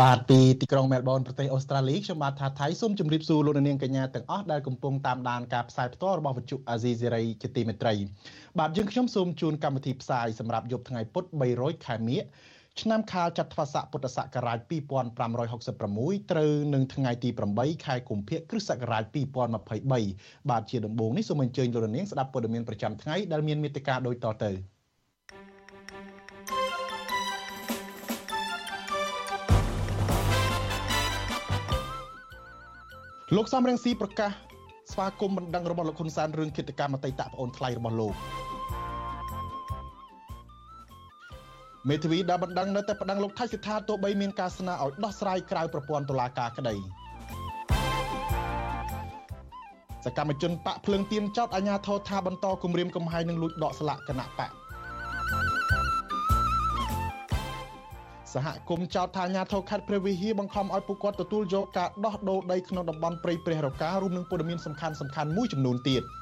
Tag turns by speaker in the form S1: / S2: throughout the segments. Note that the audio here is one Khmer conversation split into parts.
S1: បាទពីទីក្រុងមែលប៊នប្រទេសអូស្ត្រាលីខ្ញុំបាទថាថៃសូមជម្រាបសួរលោកអ្នកនាងកញ្ញាទាំងអស់ដែលកំពុងតាមដានការផ្សាយផ្ទាល់របស់វិទ្យុអាស៊ីសេរីជាទីមេត្រីបាទយើងខ្ញុំសូមជូនកម្មវិធីផ្សាយសម្រាប់យប់ថ្ងៃពុធ300ខែមិញឆ្នាំខាលចត្វាស័កពុទ្ធសករាជ2566ត្រូវនឹងថ្ងៃទី8ខែកុម្ភៈគ្រិស្តសករាជ2023បាទជាដំបូងនេះសូមអញ្ជើញលោកនាងស្ដាប់ព័ត៌មានប្រចាំថ្ងៃដែលមានមេត្តាដូចតទៅ លោកសំរងស៊ីប្រកាសស្វាគមន៍បណ្ដឹងរបស់លោកហ៊ុនសែនរឿងគិតកម្មអតីតប្អូនថ្លៃរបស់លោកមេធាវីដែលបណ្ដឹងនៅតែបណ្ដឹងលោកថៃសិដ្ឋាទោះបីមានការស្នើឲ្យដោះស្រាយក្រៅប្រព័ន្ធតុលាការក្តីសកម្មជនបកភ្លើងទៀនចោតអាញាធរថាបន្តគម្រាមកំហែងនឹងលួចដកស្លាកគណៈបក សហគមន៍ចោទថាអាញាធរខេត្តព្រះវិហារបង្ខំឲ្យពួកគាត់ទទួលយកការដោះដូរដីក្នុងតំបន់ព្រៃព្រះរការួមនឹងព័ត៌មានសំខាន់សំខាន់មួយចំនួនទៀត។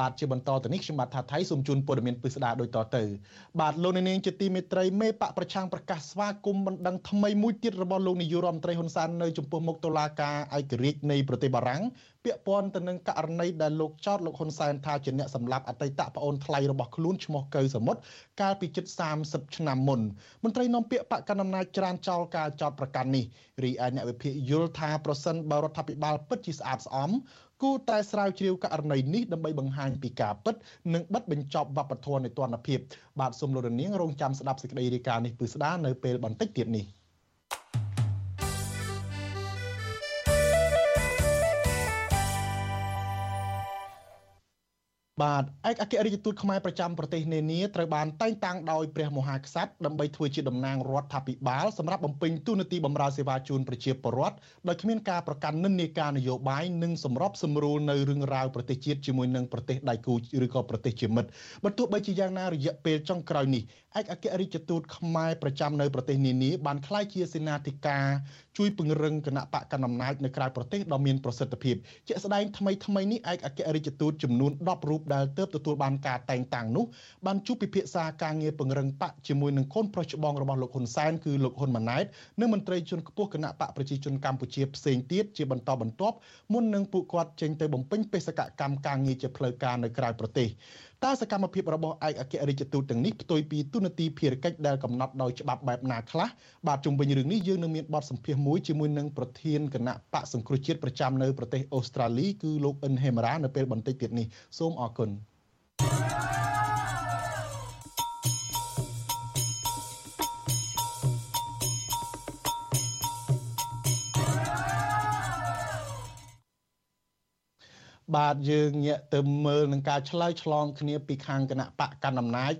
S1: បាទជាបន្តទៅនេះខ្ញុំបាទថាថៃសូមជូនព័ត៌មានពិស្ដារដូចតទៅបាទលោកនាងជាទីមេត្រីមេបកប្រឆាំងប្រកាសស្វាគមន៍បណ្ដឹងថ្មីមួយទៀតរបស់លោកនាយករដ្ឋមន្ត្រីហ៊ុនសែននៅចំពោះមុខតុលាការឯករាជ្យនៃប្រទេសបារាំងពាក់ព័ន្ធទៅនឹងករណីដែលលោកចោតលោកហ៊ុនសែនថាជាអ្នកសម្លាប់អតីតប្អូនថ្លៃរបស់ខ្លួនឈ្មោះកៅសមុទ្រកាលពីជិត30ឆ្នាំមុនមន្ត្រីនាំពាក្យបកកណ្ដាលអំណាចច្រានចោលការចោតប្រកាន់នេះរីឯអ្នកវិភាគយល់ថាប្រសិនបើរដ្ឋាភិបាលពិតជាស្អាតស្អំ គួរតែស្រាវជ្រាវករណីនេះដើម្បីបង្ហាញពីការពិតនិងបិទបញ្ចប់វប្បធម៌នៃទណ្ឌភាពបាទសូមលោករនាងរងចាំស្ដាប់សេចក្តីរាយការណ៍នេះពឹស្ដានៅពេលបន្តិចទៀតនេះ។ បាទឯកអគ្គរដ្ឋទូតខ្មែរប្រចាំប្រទេសនានាត្រូវបានតែងតាំងដោយព្រះមហាក្សត្រដើម្បីធ្វើជាតំណាងរដ្ឋាភិបាលសម្រាប់បំពេញតួនាទីបម្រើសេវាជូនប្រជាពលរដ្ឋដោយគ្មានការប្រកាន់និន្នាការនយោបាយនិងសម្របសម្រួលនៅរឿងរ៉ាវប្រទេសជាតិជាមួយនឹងប្រទេសដៃគូឬក៏ប្រទេសជាមិត្តបើទោះបីជាយ៉ាងណារយៈពេលចុងក្រោយនេះឯកអគ្គរដ្ឋទូតខ្មែរប្រចាំនៅប្រទេសនានាបានក្លាយជាសេនាធិការជួយពង្រឹងគណៈបកកណ្ដាលអំណាចនៅក្រៅប្រទេសដ៏មានប្រសិទ្ធភាពជាក់ស្ដែងថ្មីថ្មីនេះឯកអគ្គរដ្ឋទូតចំនួន10រូបដែលទើបទទួលបានការតែងតាំងនោះបានជួបពិភាក្សាការងារពង្រឹងបកជាមួយនឹងកូនប្រុសច្បងរបស់លោកហ៊ុនសែនគឺលោកហ៊ុនម៉ាណែតនិងមន្ត្រីជាន់ខ្ពស់គណៈបកប្រជាជនកម្ពុជាផ្សេងទៀតជាបន្តបន្ទាប់មុននឹងពួកគាត់ចេញទៅបំពេញបេសកកម្មការងារជាផ្លូវការនៅក្រៅប្រទេស តើសកម្មភាពរបស់ឯកអគ្គរដ្ឋទូតទាំងនេះផ្ទុយពីទូនាទីភារកិច្ចដែលកំណត់ដោយច្បាប់បែបណាខ្លះបាទជុំវិញរឿងនេះយើងនឹងមានបទសម្ភាសន៍មួយជាមួយនឹងប្រធានគណៈបកសង្គ្រោះជាតិប្រចាំនៅប្រទេសអូស្ត្រាលីគឺលោកអិនហេម៉ារ៉ានៅពេលបន្តិចទៀតនេះសូមអរគុណ បាទយើងងាកទៅមើលនឹងការឆ្លើយឆ្លងគ្នាពីខាងគណៈបកកណ្ដាលអំណាច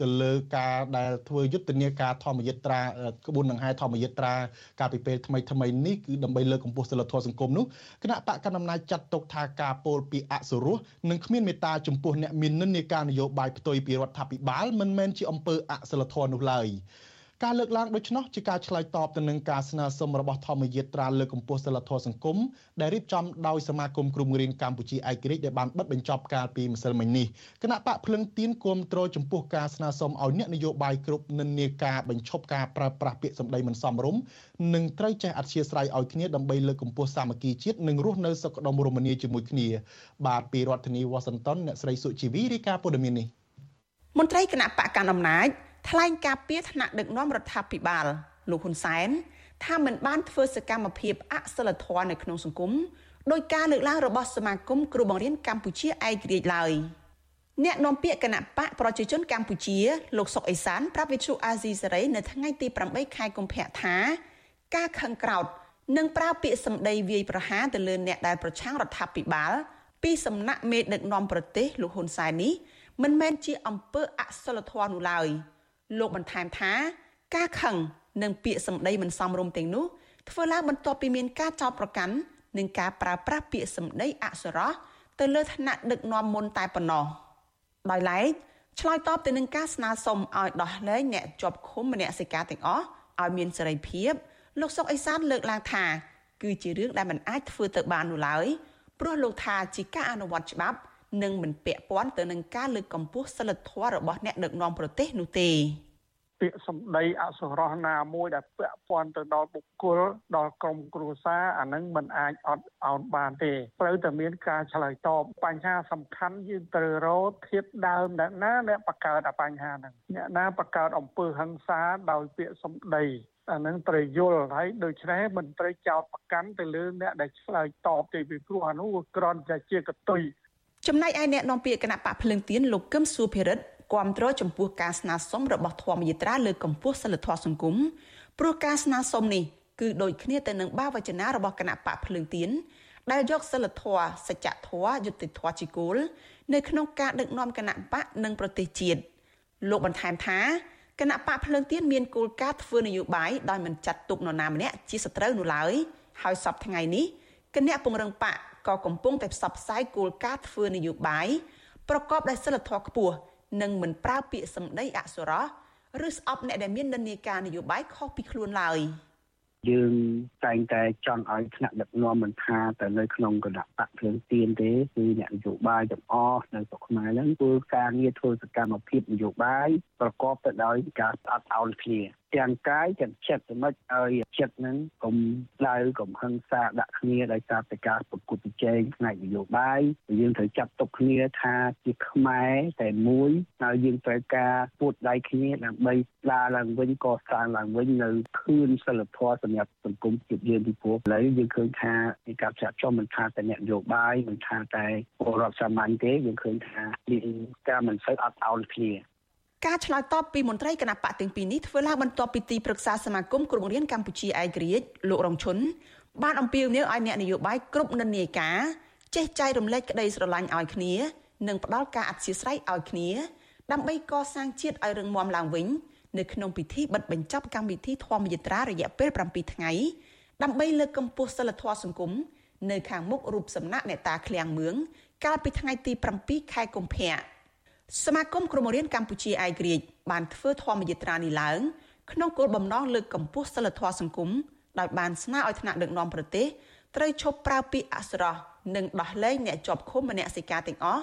S1: ទៅលើការដែលធ្វើយុទ្ធនាការធម្មយិត្រាក្បួនដង្ហែធម្មយិត្រាកាលពីពេលថ្មីថ្មីនេះគឺដើម្បីលើកកម្ពស់សិលធម៌សង្គមនោះគណៈបកកណ្ដាលអំណាចចាត់ទុកថាការពោលពីអសុរោះនិងគ្មានមេត្តាចំពោះអ្នកមាននិន្នាការនយោបាយផ្ទុយពីរដ្ឋាភិបាលមិនមែនជាអំពើអសិលធម៌នោះឡើយ។ ការលើកឡើងដូច្នោះជាការឆ្លើយតបទៅនឹងការស្នើសុំរបស់ធម្មយាត្រាលើកកម្ពស់សិលធម៌សង្គមដែលរៀបចំដោយសមាគមគ្រូបង្រៀនកម្ពុជាឯករាជ្យដែលបានបិទបញ្ចប់កាលពីម្សិលមិញនេះគណៈបកភ្លឹងទៀនគាំទ្រចំពោះការស្នើសុំឲ្យអ្នកនយោបាយគ្រប់និន្នាការបញ្ឈប់ការប្រើប្រាស់ពាក្យសម្ដីមិនសមរម្យនិងត្រូវចេះអធ្យាស្រ័យឲ្យគ្នាដើម្បីលើកកម្ពស់សាមគ្គីជាតិនិងរស់នៅសុខដុមរមនាជាមួយគ្នាបាទពីរដ្ឋធានីវ៉ាស៊ីនតោនអ្នកស្រីសុជីវីរាយការណ៍ព័ត៌មាននេះ
S2: មន្ត្រីគណៈបកកណ្ដាលអំណាច ថ្លែងការពីថ្នាក់ដឹកនាំរដ្ឋាភិបាលលោកហ៊ុនសែនថាមិនបានធ្វើសកម្មភាពអសិលធម៌នៅក្នុងសង្គមដោយការលើកឡើងរបស់សមាគមគ្រូបង្រៀនកម្ពុជាឯករាជ្យឡើយអ្នកនាំពាក្យគណៈបកប្រជាជនកម្ពុជាលោកសុកអេសានប្រាប់វិទ្យុអាស៊ីសេរីនៅថ្ងៃទី8ខែកុម្ភៈថាការខឹងក្រោតនិងប្រើពាក្យសម្ដីវាយប្រហារទៅលើអ្នកដែលប្រឆាំងរដ្ឋាភិបាលពីសំណាក់មេដឹកនាំប្រទេសលោកហ៊ុនសែននេះមិនមែនជាអំពើអសិលធម៌នោះឡើយ លោកបន្ថែមថា ការខឹងនិងពាក្យសម្ដីមិនសមរម្យទាំងនោះធ្វើឡើងបន្ទាប់ពីមានការចោទប្រកាន់និងការប្រើប្រាស់ពាក្យសម្ដីអសុរោះទៅលើឋានៈដឹកនាំមុនតែប៉ុណ្ណោះដោយឡែកឆ្លើយតបទៅនឹងការស្នើសុំឲ្យដោះលែងអ្នកជាប់ឃុំមនសិការទាំងអស់ឲ្យមានសេរីភាពលោកសុកអេសានលើកឡើងថាគឺជារឿងដែលមិនអាចធ្វើទៅបាននោះឡើយព្រោះលោកថាជាការអនុវត្តច្បាប់ និងមិនពាក់ព័ន្ធទៅនឹងការលើកកម្ពស់សិលធម៌របស់អ្នកដឹកនាំប្រទេសនោះទេ
S3: ពាក្យសម្ដីអសុរោះណាមួយដែលពាក់ព័ន្ធទៅដល់បុគ្គលដល់ក្រុមគ្រួសារអានឹងមិនអាចអត់អោនបានទេត្រូវតែមានការឆ្លើយតបបញ្ហាសំខាន់យើងត្រូវរកធៀបដើមអ្នកណាអ្នកបង្កើតអាបញ្ហាហ្នឹងអ្នកណាបង្កើតអំពើហិង្សាដោយពាក្យសម្ដីអានឹងត្រូវយល់ហើយដូច្នេះមិនត្រូវចោតប្រកាន់ទៅលើអ្នកដែលឆ្លើយតបទេពីព្រោះអានោះគ្រាន់តែជាកតុយ
S2: ចំណែកឯអ្នកនាំពាក្យគណៈបកភ្លឹងទៀនលោកកឹមសុភិរិទ្ធគាំទ្រចំពោះការស្នើសុំរបស់ធម្មយិត្រាលើកម្ពុជាសិលធម៌សង្គមព្រោះការស្នើសុំនេះគឺដូចគ្នាទៅនឹងបាវចនារបស់គណៈបកភ្លើងទៀនដែលយកសិលធម៌សច្ចធម៌យុត្តិធម៌ជាគោលនៅក្នុងការដឹកនាំគណៈបកនិងប្រទេសជាតិលោកបន្ថែមថាគណៈបកភ្លើងទៀនមានគោលការណ៍ធ្វើនយោបាយដោយមិនចាត់ទុកនរណាម្នាក់ជាសត្រូវនោះឡើយហើយសពថ្ងៃនេះគណៈពង្រឹងបក ក៏កំពុងតែផ្សព្វផ្សាយគោលការណ៍ធ្វើនយោបាយប្រកបដោយសិលធម៌ខ្ពស់និងមិនប្រើពាក្យសម្ដីអសុរោះឬស្អប់អ្នកដែលមាននិន្នាការនយោបាយខុសពីខ្លួនឡើយ។
S4: យើងតែងតែចង់ឲ្យថ្នាក់ដឹកនាំមិនថាតែនៅក្នុងគណៈបកភ្លើងទៀនទេគឺអ្នកនយោបាយទាំងអស់នៅស្រុកខ្មែរហ្នឹងធ្វើការងារធ្វើសកម្មភាពនយោបាយប្រកបទៅដោយការស្អត់អោនគ្នាទាំងកាយទាំងចិត្តសម្ដេចឲ្យចិត្តហ្នឹងកុំដៅកុំហិង្សាដាក់គ្នាដោយសារតែការប្រគល់ប្រជែងផ្នែកនយោបាយយើងត្រូវចាប់ទុកគ្នាថាជាខ្មែរតែមួយហើយយើងត្រូវការពួតដៃគ្នាដើម្បីស្ដារឡើងវិញកសាងឡើងវិញនៅខឿនសិលធម៌សម្រាប់សង្គមជាតិយើងពីព្រោះឥឡូវយើងឃើញថានៃការចាត់ចុះមិនថាតែអ្នកនយោបាយមិនថាតែពលរដ្ឋសាមញ្ញទេយើងឃើញថាមានការមិនសូវអត់ឱនគ្នា
S2: ការឆ្លើយតបពីមន្ត្រីគណៈបកទាំងពីរនេះធ្វើឡើងបន្ទាប់ពីទីប្រឹក្សាសមាគមគ្រូបង្រៀនកម្ពុជាឯករាជ្យលោករងឈុនបានអំពាវនាវឲ្យអ្នកនយោបាយគ្រប់និន្នាការចេះចែករំលែកក្តីស្រឡាញ់ឲ្យគ្នា និងផ្ដល់ការអធិស្ឋានឲ្យគ្នា ដើម្បីកសាងជាតិឲ្យរឹងមាំឡើងវិញនៅក្នុងពិធីបិទបញ្ចប់កម្មវិធីធម្មយាត្រារយៈពេល7ថ្ងៃដើម្បីលើកកម្ពស់សិលធម៌សង្គមនៅខាងមុខរូបសំណាកអ្នកតាឃ្លាំងមឿងកាលពីថ្ងៃទី7ខែកុម្ភៈ សមាគមគ្រូបង្រៀនកម្ពុជាឯករាជ្យបានធ្វើធម្មយាត្រានេះឡើងក្នុងគោលបំណងលើកកម្ពស់សិលធម៌សង្គមដោយបានស្នើឲ្យថ្នាក់ដឹកនាំប្រទេសត្រូវឈប់ប្រើពាក្យអសុរោះនិងដោះលែងអ្នកជាប់ឃុំមនសិការទាំងអស់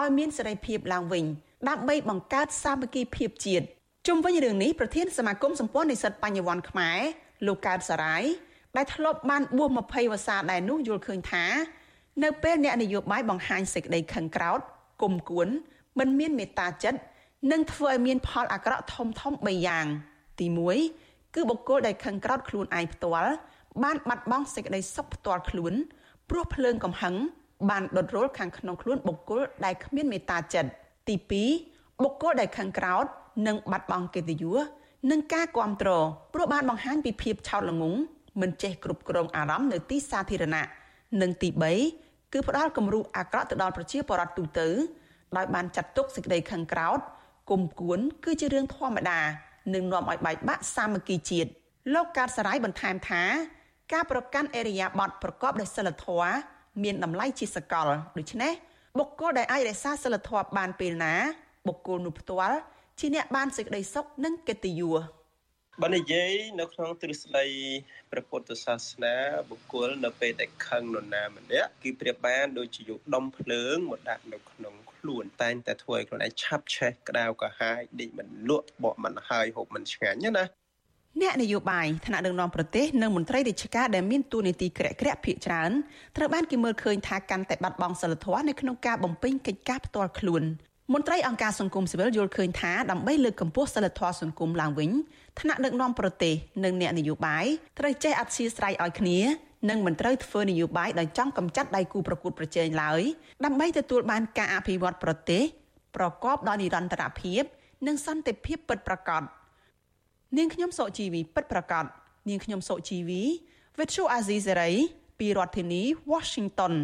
S2: ឲ្យមានសេរីភាពឡើងវិញដើម្បីបង្កើតសាមគ្គីភាពជាតិជុំវិញរឿងនេះប្រធានសមាគមសម្ព័ន្ធនិស្សិតបញ្ញវន្តខ្មែរលោកកើតសារាយដែលធ្លាប់បានបួស20វស្សាដែរនោះយល់ឃើញថា នៅពេលអ្នកនយោបាយបង្ហាញសេចក្តីខឹងក្រោធគុំគួន មិនមានមេត្តាចិត្តនឹងធ្វើឲ្យមានផលអាក្រក់ធំធំ3យ៉ាង ទី1គឺបុគ្គលដែលខឹងក្រោធខ្លួនឯងផ្ទាល់បានបាត់បង់សេចក្តីសុខផ្ទាល់ខ្លួនព្រោះភ្លើងកំហឹងបានដុតរលខាងក្នុងខ្លួនបុគ្គលដែលគ្មានមេត្តាចិត្តទី2បុគ្គលដែលខឹងក្រោធនិងបាត់បង់កិត្តិយសនិងការគ្រប់គ្រងព្រោះបានបង្ហាញពីភាពឆោតល្ងង់មិនចេះគ្រប់គ្រងអារម្មណ៍នៅទីសាធារណៈនិងទី3គឺផ្ដាល់គំរូអាក្រក់ទៅដល់ប្រជាពលរដ្ឋទូទៅ ដោយបានចាត់ទុកសេចក្តីខឹងក្រោធគុំគួនគឺជារឿងធម្មតានឹងនាំឲ្យបែកបាក់សាមគ្គីជាតិលោកកើតសរាយបន្ថែមថា ការប្រកាន់អេរិយាប័ត្រប្រកបដោយសិលធម៌មានតម្លៃជាសកលដូច្នេះបុគ្គលដែលអាចរក្សាសិលធម៌បានពេលណាបុគ្គលនោះផ្ទាល់ជាអ្នកបានសេចក្តីសុខនិងកិត្តិយស
S5: បើនិយាយនៅក្នុងទ្រឹស្ដីព្រះពុទ្ធសាសនាបុគ្គលនៅពេលដែលខឹងនរណាម្នាក់គឺប្រៀបបានដូចជាយកដុំភ្លើងមកដាក់នៅក្នុងខ្លួនតែងតែធ្វើឲ្យខ្លួនឯងឆាប់ឆេះក្តៅកាហាយដេកមិនលក់បកមិនហើយហូបមិនឆ្ងាញ់ណា
S2: អ្នកនយោបាយថ្នាក់ដឹកនាំប្រទេសនិងមន្ត្រីរាជការដែលមានតួនាទីក្រាក់ក្រាក់ភាកច្រើនត្រូវបានគេមើលឃើញថាកាន់តែបាត់បង់សិលធម៌នៅក្នុងការបំពេញកិច្ចការផ្ទាល់ខ្លួន មន្ត្រីអង្គការសង្គមស៊ីវិលយល់ឃើញថាដើម្បីលើកកម្ពស់សិលធម៌សង្គមឡើងវិញថ្នាក់ដឹកនាំប្រទេសនិងអ្នកនយោបាយត្រូវចេះអធ្យាស្រ័យឲ្យគ្នានិងមិនត្រូវធ្វើនយោបាយដោយចង់កម្ចាត់ដៃគូប្រកួតប្រជែងឡើយដើម្បីទទួលបានការអភិវឌ្ឍប្រទេសប្រកបដោយនិរន្តរភាព និងសន្តិភាពពិតប្រាកដនាងខ្ញុំសុជីវីពិតប្រាកដនាងខ្ញុំសុជីវី Virtual Azizi Serai ពីរដ្ឋធានី Washington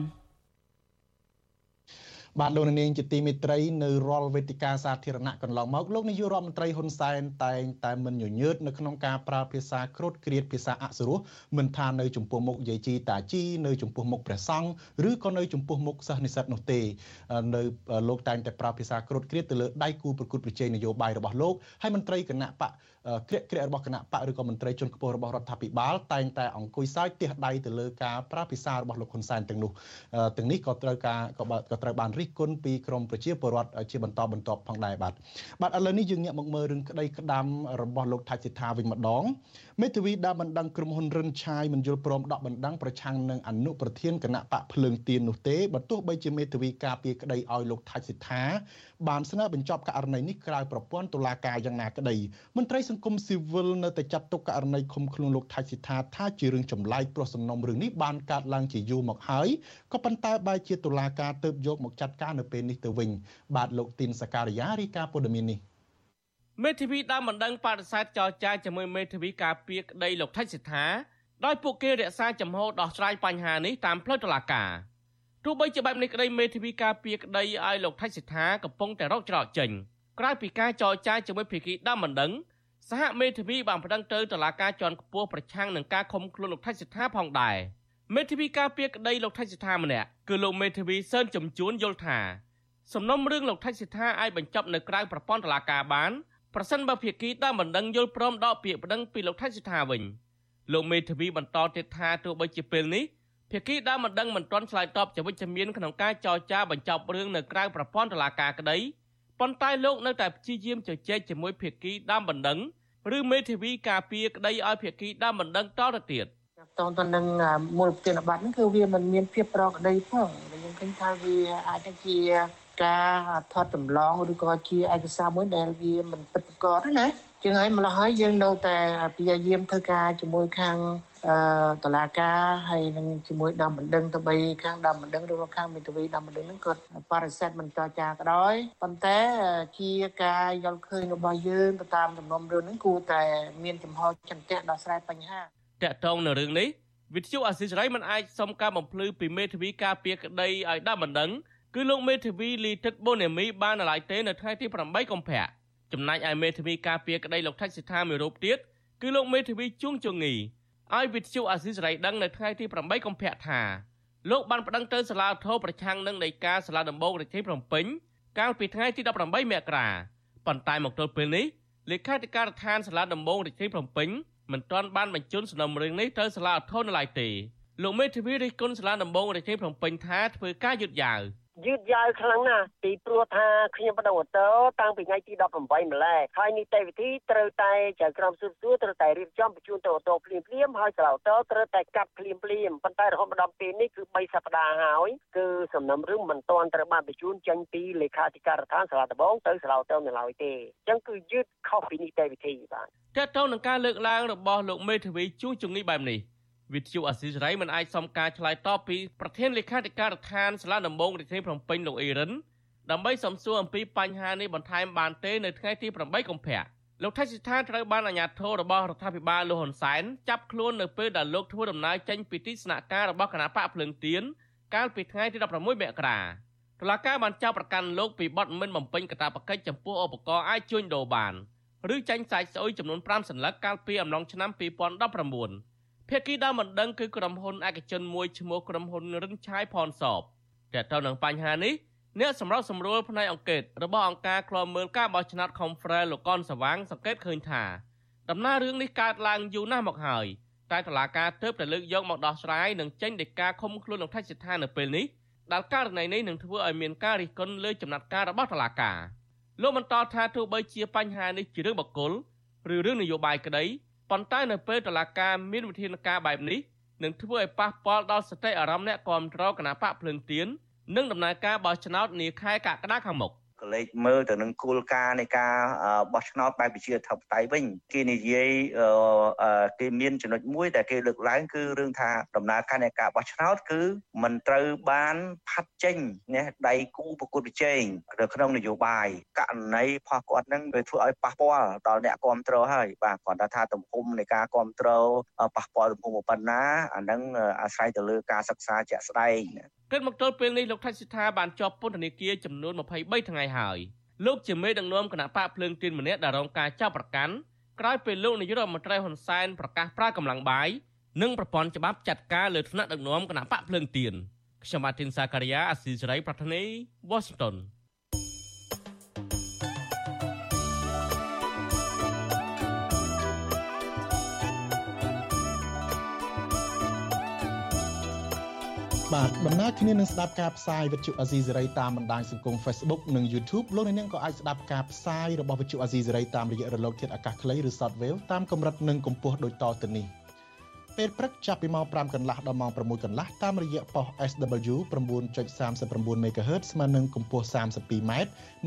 S1: បាទលោកនាងជាទីមេត្រីនៅរាល់វេទិកាសាធារណៈកន្លងមកលោកនាយករដ្ឋមន្ត្រីហ៊ុនសែនតែងតែមិនញញើតនៅក្នុងការប្រើភាសាគ្រុតគ្រៀតភាសាអសុរោះមិនថានៅចំពោះមុខយាយជីតាជីនៅចំពោះមុខព្រះសង្ឃឬក៏នៅចំពោះមុខសិស្សនិស្សិតនោះទេនៅលោកតែងតែប្រើភាសាគ្រុតគ្រៀតទៅលើដៃគូប្រកួតប្រជែងនយោបាយរបស់លោកហើយមន្ត្រីគណៈបក ក្រាកក្រាករបស់គណៈបកឬក៏មន្ត្រីជាន់ខ្ពស់របស់រដ្ឋាភិបាលតែងតែអង្គុយសើចទះដៃទៅលើការប្រើភាសារបស់លោកហ៊ុនសែនទាំងនោះទាំងនេះក៏ត្រូវការក៏ត្រូវបានរិះគន់ពីក្រមប្រជាពលរដ្ឋជាបន្តបន្ទាប់ផងដែរបាទបាទឥឡូវនេះយើងងាកមកមើលរឿងក្តីក្តាំរបស់លោកថាច់សិដ្ឋាវិញម្ដង មេធាវីដែលបណ្ដឹងក្រុមហ៊ុនរិនឆាយមិនយល់ព្រមដកបណ្ដឹងប្រឆាំងនឹងអនុប្រធានគណៈបកភ្លើងទៀននោះទេបើទោះបីជាមេធាវីការពារក្តីឲ្យលោកថាច់សិដ្ឋាបានស្នើបញ្ចប់ករណីនេះក្រៅប្រព័ន្ធតុលាការយ៉ាងណាក្តីមន្ត្រីសង្គមស៊ីវិលនៅតែចាត់ទុកករណីឃុំខ្លួនលោកថាច់សិដ្ឋាថាជារឿងចម្លែកព្រោះសំណុំរឿងនេះបានកើតឡើងជាយូរមកហើយក៏ប៉ុន្តែបែរជាតុលាការទើបយកមកចាត់ការនៅពេលនេះទៅវិញបាទលោកទីនសការីយ៉ារីកាព័ត៌មាននេះ
S6: មេធាវីដើមបណ្ដឹងបដិសេធចរចាជាមួយមេធាវីការពារក្តីលោកថៃសិដ្ឋាដោយពួកគេរក្សាចំហដោះស្រាយបញ្ហានេះតាមផ្លូវតុលាការទោះបីជាបែបនេះក្តីមេធាវីការពារក្តីឲ្យលោកថៃសិដ្ឋាកំពុងតែរកច្រកចេញក្រៅពីការចរចាជាមួយភាគីដើមបណ្ដឹងសហមេធាវីបានប្តឹងទៅតុលាការជាន់ខ្ពស់ប្រឆាំងនឹងការឃុំខ្លួនលោកថៃសិដ្ឋាផងដែរមេធាវីការពារក្តីលោកថៃសិដ្ឋាម្នាក់គឺលោកមេធាវីសឿនចំជួនយល់ថាសំណុំរឿងលោកថៃសិដ្ឋាអាចបញ្ចប់នៅក្រៅប្រព័ន្ធតុលាការបាន ប្រសិនបើភាគីដើមបណ្ដឹងយល់ព្រមដកពាក្យប្តឹងពីលោកថៃសិដ្ឋាវិញលោកមេធាវីបន្តទៀតថាទោះបីជាពេលនេះភាគីដើមបណ្ដឹងមិនទាន់ឆ្លើយតបជាវិជ្ជមានក្នុងការចរចាបញ្ចប់រឿងនៅក្រៅប្រព័ន្ធតុលាការក្តីប៉ុន្តែលោកនៅតែព្យាយាមជជែកជាមួយភាគីដើមបណ្ដឹងឬមេធាវីការពារក្តីឲ្យភាគីដើមបណ្ដឹងតទៅទៀត
S7: តទៅនឹងមូលប្រធានបတ်ហ្នឹងគឺវាមិនមានភាពប្រក្រតីផងខ្ញុំឃើញថាវាអាចជា ការថតចម្លងឬក៏ជាឯកសារមួយដែលវាមិនពិតប្រាកដណាជាងហើយម្ល៉េះហើយយើងនៅតែព្យាយាមធ្វើការជាមួយខាងអឺតឡាការហើយនឹងជាមួយដំបណ្ដឹងទៅបីខាងដំបណ្ដឹងឬក៏ខាងមេធាវីដំបណ្ដឹងហ្នឹងគាត់បរិសេធមិនចរចាក៏ដោយប៉ុន្តែជាការយល់ឃើញរបស់យើងទៅតាមដំណុំរឿងហ្នឹងគួរតែមានចំហចន្ទៈដោះស្រាយបញ្ហា
S6: តកតងនៅរឿងនេះវិទ្យុអាស៊ីសេរីមិនអាចសុំការបំភ្លឺពីមេធាវីការពារក្តីឲ្យដំបណ្ដឹង គឺលោកមេធាវីលីទឹកបូនេមីបាននៅឡើយទេនៅថ្ងៃទី8កុម្ភៈចំណែកឯមេធាវីការពារក្តីលោកថៃសិដ្ឋាមួយរូបទៀតគឺលោកមេធាវីជួងជងីឲ្យវិទ្យុអាស៊ីសេរីដឹងនៅថ្ងៃទី8កុម្ភៈថាលោកបានប្តឹងទៅសាលាធរប្រឆាំងនឹងនៃការសាលាដំបងរាជធានីភ្នំពេញកាលពីថ្ងៃទី18មករាប៉ុន្តែមកទល់ពេលនេះលេខាធិការដ្ឋានសាលាដំបងរាជធានីភ្នំពេញមិនទាន់បានបញ្ជូនសំណុំរឿងនេះទៅសាលាធរនៅឡើយទេលោកមេធាវីរិះគន់សាលាដំបងរាជធានីភ្នំពេញថាធ្វើការយឺតយ៉ាវ
S7: យឺតយ៉ាវខ្លាំងណាស់ពីព្រោះថាខ្ញុំបដិវត្តតាំងពីថ្ងៃទី18ម្លេះហើយនីតិវិធីត្រូវតែចៅក្រមស៊ើបសួរត្រូវតែរៀបចំបញ្ជូនទៅអូតូភ្លាមភ្លាមហើយសាឡាអូតូត្រូវតែកាត់ភ្លាមភ្លាមប៉ុន្តែរហូតមកដល់ពេលនេះគឺ3សប្តាហ៍ហើយគឺសំណុំរឿងមិនទាន់ត្រូវបានបញ្ជូនចេញពីលេខាធិការដ្ឋានសាលាដំបងទៅសាឡាអូតូនៅឡើយទេអញ្ចឹងគឺយឺតខុសពីនីតិវិធីបាទ
S6: តើតើនឹងការលើកឡើងរបស់លោកមេធាវីជួងជំងឺបែបនេះ វិទ្យុអស៊ីសេរីមិនអាចសុំការឆ្លើយតបពីប្រធានលេខាធិការដ្ឋានសាលាដំបងរាជធានីភ្នំពេញលោកអ៊ីរិនដើម្បីសំសួរអំពីបញ្ហានេះបន្ថែមបានទេនៅថ្ងៃទី8កុម្ភៈលោកថៃសិដ្ឋាត្រូវបានអាជ្ញាធររបស់រដ្ឋាភិបាលលោកហ៊ុនសែនចាប់ខ្លួននៅពេលដែលលោកធ្វើដំណើរចេញពីទីស្នាក់ការរបស់គណៈបកភ្លើងទៀនកាលពីថ្ងៃទី16មករាតុលាការបានចាប់ប្រកាន់លោកពីបទមិនបំពេញកាតព្វកិច្ចចំពោះឧបករណ៍អាចជួញដូរបានឬចាញ់សាច់ស្អុយចំនួន5សន្លឹកកាលពីអំឡុងឆ្នាំ2019 ភាគីដើមមិនដឹងគឺក្រុមហ៊ុនឯកជនមួយឈ្មោះក្រុមហ៊ុនរិនឆាយផនសបតែទៅនឹងបញ្ហានេះអ្នកសម្របសម្រួលផ្នែកអង្គការរបស់អង្គការឃ្លាំមើលការបោះឆ្នោត Confrere លោកកនសវាងសង្កេតឃើញថាដំណើររឿងនេះកើតឡើងយូរណាស់មកហើយតែតុលាការទើបតែលើកយកមកដោះស្រាយនិងចេញដីកាឃុំខ្លួនលោកថៃសិដ្ឋានៅពេលនេះដែលករណីនេះនឹងធ្វើឲ្យមានការរិះគន់លើចំណាត់ការរបស់តុលាការលោកបន្តថាទោះបីជាបញ្ហានេះជារឿងបកគលឬរឿងនយោបាយក្តី ប៉ុន្តែនៅពេលតុលាការមានវិធានការបែបនេះនឹងធ្វើឲ្យប៉ះពាល់ដល់សតិអារម្មណ៍អ្នកគ្រប់គ្រងគណៈបកភ្លើងទៀននិងដំណើរការបោះឆ្នោតនាខែកក្កដាខាងមុខ
S4: កលេចមើលទៅនឹងគោលការណ៍នៃការបោះឆ្នោតបែបវិជាធិបតេយ្យវិញគេនិយាយគេមានចំណុចមួយដែលគេលើកឡើងគឺរឿងថាដំណើរការនៃការបោះឆ្នោតគឺមិនត្រូវបានផាត់ចេញណាដៃគូប្រកួតប្រជែងនៅក្នុងនយោបាយករណីផុសគាត់នឹងវាធ្វើឲ្យប៉ះពាល់ដល់អ្នកគ្រប់គ្រងហើយបាទគាត់ថាទំហំនៃការគ្រប់គ្រងប៉ះពាល់ទំហំប៉ុណ្ណាអានឹងអាស្រ័យទៅលើការសិក្សាជាក់ស្ដែង
S6: គិតមកទល់ពេលនេះលោកថៃសិដ្ឋាបានជាប់ពន្ធនាគារចំនួន23ថ្ងៃហើយលោកជាមេដឹកនាំគណៈបកភ្លើងទៀនម្នាក់ដែលរងការចាប់ប្រកាន់ក្រោយពេលលោកនាយករដ្ឋមន្ត្រីហ៊ុនសែនប្រកាសប្រើកម្លាំងបាយនិងប្រព័ន្ធច្បាប់ចាត់ការលើថ្នាក់ដឹកនាំគណៈបកភ្លើងទៀនខ្ញុំបាទធីនសាការីយ៉ាអស៊ីសេរីប្រធានីវ៉ា
S1: បាទដំណើរគ្នានឹងស្ដាប់ការផ្សាយវិទ្យុអាស៊ីសេរីតាមបណ្ដាញសង្គម Facebook និង YouTube លោកអ្នកនាងក៏អាចស្ដាប់ការផ្សាយរបស់វិទ្យុអាស៊ីសេរីតាមរយៈរលកធាតុអាកាសខ្លីឬ Shortwave តាមកម្រិតនិងកម្ពស់ដូចតទៅនេះពេលព្រឹកចាប់ពីម៉ោង5កន្លះដល់ម៉ោង6កន្លះតាមរយៈប៉ុស SW 9.39 MHz ស្មើនឹងកម្ពស់ 32m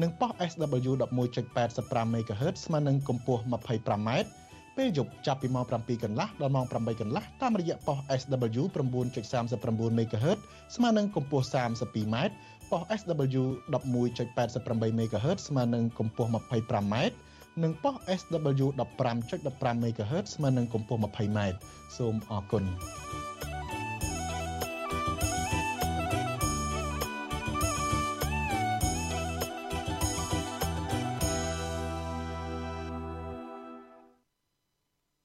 S1: និងប៉ុស SW 11.85 MHz ស្មើនឹងកម្ពស់ 25m ពេលយប់ចាប់ពីម៉ោង7កន្លះដល់ម៉ោង8កន្លះតាមរយៈប៉ុស SW 9.39 MHz ស្មើនឹងកម្ពស់ 32m ប៉ុស SW 11.88 MHz ស្មើនឹងកម្ពស់ 25m និងប៉ុស SW 15.15 MHz ស្មើនឹងកម្ពស់ 20m សូមអរគុណ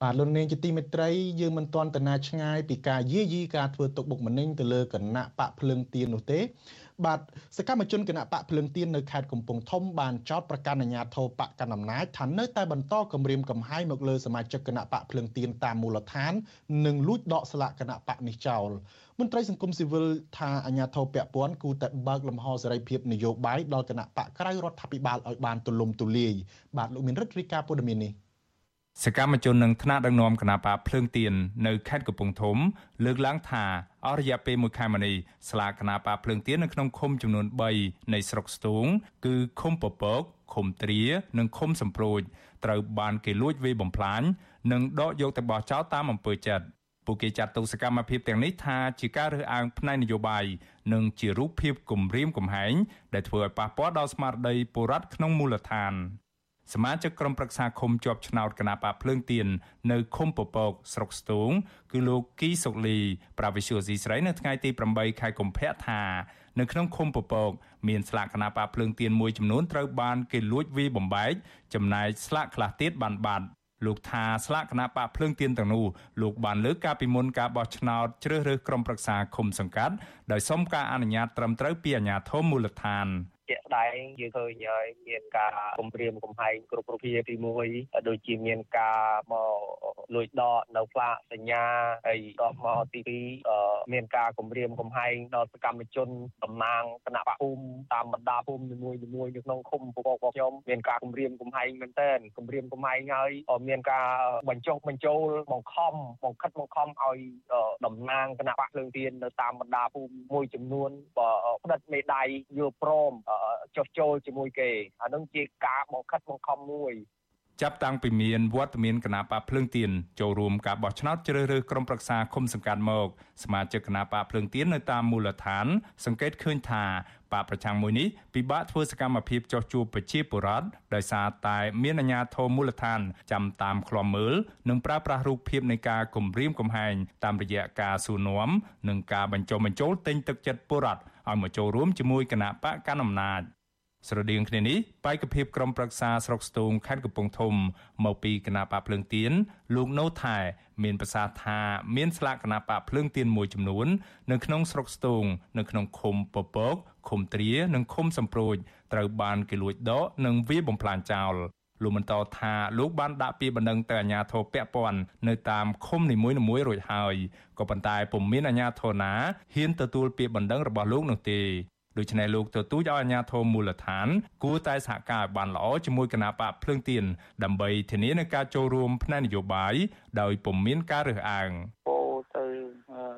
S1: បាទលោកនាងជាទីមេត្រីយើងមិនទាន់តាណាឆ្ងាយពីការយាយីការធ្វើទុកបុកម្នេញទៅលើគណៈបកភ្លើងទៀននោះទេ បាទសកម្មជនគណៈបកភ្លើងទៀននៅខេត្តកំពង់ធំបានចោទប្រកាន់អាជ្ញាធរបកកណ្ដាលអំណាចថានៅតែបន្តគម្រាមកំហែងមកលើសមាជិកគណៈបកភ្លើងទៀនតាមមូលដ្ឋាន និងលួចដកស្លាកគណៈបកនេះចោលមន្ត្រីសង្គមស៊ីវិលថាអាជ្ញាធរពាក់ព័ន្ធគូតែបើកលំហសេរីភាពនយោបាយដល់គណៈបកក្រៅរដ្ឋាភិបាលឲ្យបានទូលំទូលាយបាទលោកមានរិទ្ធរីកាព័ត៌មាននេះ
S8: សកម្មជននឹងថ្នាក់ដឹកនាំគណបកភ្លើងទៀននៅខេត្តកំពង់ធំ លើកឡើងថាអស់រយៈពេល1ខែមកនេះស្លាកគណបកភ្លើងទៀននៅក្នុងឃុំចំនួន3នៃស្រុកស្ទូង គឺឃុំពពកឃុំទ្រានិងឃុំសំប្រូចត្រូវបានគេលួចវាយបំផ្លាញនិងដកយកទៅបោះចោលតាមអំពើចិត្តពួកគេចាត់ទុកសកម្មភាពទាំងនេះថាជាការរើសអើងផ្នែកនយោបាយនិងជារូបភាពគំរាមកំហែងដែលធ្វើឲ្យប៉ះពាល់ដល់ស្មារតីពលរដ្ឋក្នុងមូលដ្ឋាន សមាជិកក្រុមប្រឹក្សាឃុំជាប់ឆ្នោតគណៈបកភ្លើងទៀននៅឃុំពពកស្រុកស្ទូង គឺលោកគីសុកលីប្រាវិសុយស៊ីស្រីនៅថ្ងៃទី8ខែកុម្ភៈថានៅក្នុងឃុំពពក មានស្លាកគណៈបកភ្លើងទៀនមួយចំនួនត្រូវបានគេលួចវាយបំបែកចំណែកស្លាកខ្លះទៀតបានបាត់លោកថាស្លាកគណៈបកភ្លើងទៀនទាំងនោះលោកបានលើកការពីមុនការបោះឆ្នោតជ្រើសរើសក្រុមប្រឹក្សាឃុំសង្កាត់ដោយសុំការអនុញ្ញាតត្រឹមត្រូវពីអាជ្ញាធរមូលដ្ឋាន
S9: ជាក់ស្ដែងយើងឃើញហើយមានការគម្រាមកំហែងគ្រប់រូបភាពទី1ដូចជាមានការមកលួចដកនៅផ្លាកសញ្ញាហើយតបមកទី2មានការគម្រាមកំហែងដល់សកម្មជនតំណាងគណៈបកភូមិតាមបណ្ដាភូមិនីមួយៗនៅក្នុងឃុំពពករបស់ខ្ញុំមានការគម្រាមកំហែងមែនទែនគម្រាមកំហែងហើយមានការបញ្ចុះបញ្ចូលបង្ខំបង្ខិតបង្ខំឲ្យតំណាងគណៈបកភ្លើងទៀននៅតាមបណ្ដាភូមិមួយចំនួនផ្តិតមេដៃយល់ព្រមចុះចូលជាមួយគេអានឹងជាការបង្ខិតបង្ខំមួយ
S8: ចាប់តាំងពីមានវត្តមានគណៈបកភ្លើងទៀនចូលរួមការបោះឆ្នោតជ្រើសរើសក្រុមប្រឹក្សាឃុំសង្កាត់មកសមាជិកគណៈបកភ្លើងទៀននៅតាមមូលដ្ឋាន សង្កេតឃើញថាបកប្រឆាំងមួយនេះពិបាកធ្វើសកម្មភាពចោះជួបប្រជាពលរដ្ឋដោយសារតែមានអាជ្ញាធរមូលដ្ឋានចាំតាមឃ្លាំមើលនិងប្រើប្រាស់រូបភាពនៃការគំរាមកំហែងតាមរយៈការសួរនាំនិងការបញ្ចុះបញ្ចូលទិញទឹកចិត្តពលរដ្ឋ ឲ្យមកចូលរួមជាមួយគណៈបកកណ្ដាលអំណាចស្រដៀងគ្នានេះបេក្ខភាពក្រុមប្រឹក្សាស្រុកស្ទូងខេត្តកំពង់ធំមកពីគណៈបកភ្លើងទៀនលោកណូថែមានប្រសាសន៍ថាមានស្លាកគណៈបកភ្លើងទៀនមួយចំនួននៅក្នុងស្រុកស្ទូងនៅក្នុងឃុំពពកឃុំទ្រានិងឃុំសំប្រូចត្រូវបានគេលួចដកនិងវាយបំផ្លាញចោល លោកបន្តថាលោកបានដាក់ពាក្យបណ្ដឹងទៅអាជ្ញាធរពាក់ព័ន្ធនៅតាមឃុំនីមួយៗរួចហើយក៏ប៉ុន្តែពុំមានអាជ្ញាធរណាហ៊ានទទួលពាក្យបណ្ដឹងរបស់លោកនោះទេដូច្នេះលោកទទូចឲ្យអាជ្ញាធរមូលដ្ឋានគួរតែសហការឲ្យបានល្អជាមួយគណៈបកភ្លើងទៀនដើម្បីធានានឹងការចូលរួមផ្នែកនយោបាយដោយពុំមានការរើសអើង
S9: ទៅ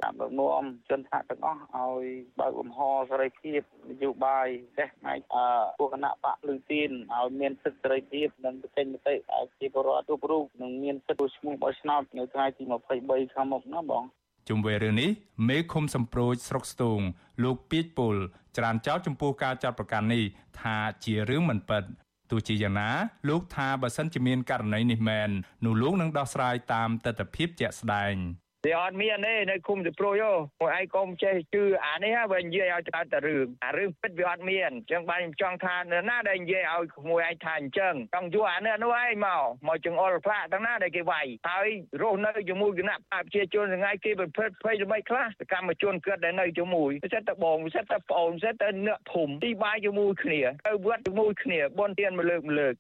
S9: តាមដឹកនាំជនថាទាំងអស់ឲ្យបើកលំហសេរីភាពនយោបាយចេះផ្នែកពួកគណៈបកភ្លើងទៀនឲ្យមានសិទ្ធិសេរីភាពនិងប្រតិមតិឲ្យជាពលរដ្ឋគ្រប់រូបនឹងមានសិទ្ធិឈ្មោះបោះឆ្នោតនៅថ្ងៃទី23ខាងមុខណាបង
S8: ជុំវិញរឿងនេះមេឃុំសំប្រូចស្រុកស្ទូង លោកពីចពុលច្រានចោលចំពោះការចាត់ប្រកាសនេះថាជារឿងមិនពិតទោះជាយ៉ាងណាលោកថាបើសិនជាមានករណីនេះមែននោះលោកនឹងដោះស្រាយតាមទស្សនវិជ្ជាជាក់ស្ដែង
S10: វាអត់មានទេនៅឃុំទៅព្រួយយោមួយឯងកុំចេះជឿអានេះវិញនិយាយឲ្យទៅតែរឿងអារឿងពិតវាអត់មានអញ្ចឹងបានខ្ញុំចង់ថានៅណាដែលនិយាយឲ្យក្មួយឯងថាអញ្ចឹងចង់យកអានេះនោះឯងមកមកចង្អុលផ្លាកទាំងណាដែលគេវាយហើយរស់នៅជាមួយគណៈបព្វជិជនថ្ងៃគេប្រព្រឹត្តភ័យល្បីខ្លះសកម្មជនគាត់ដែលនៅជាមួយពិសេសតែបងពិសេសតែប្អូនពិសេសតែអ្នកភូមិទីបាយជាមួយគ្នាទៅវត្តជាមួយគ្នាបនទានមួយលើកមួយលើក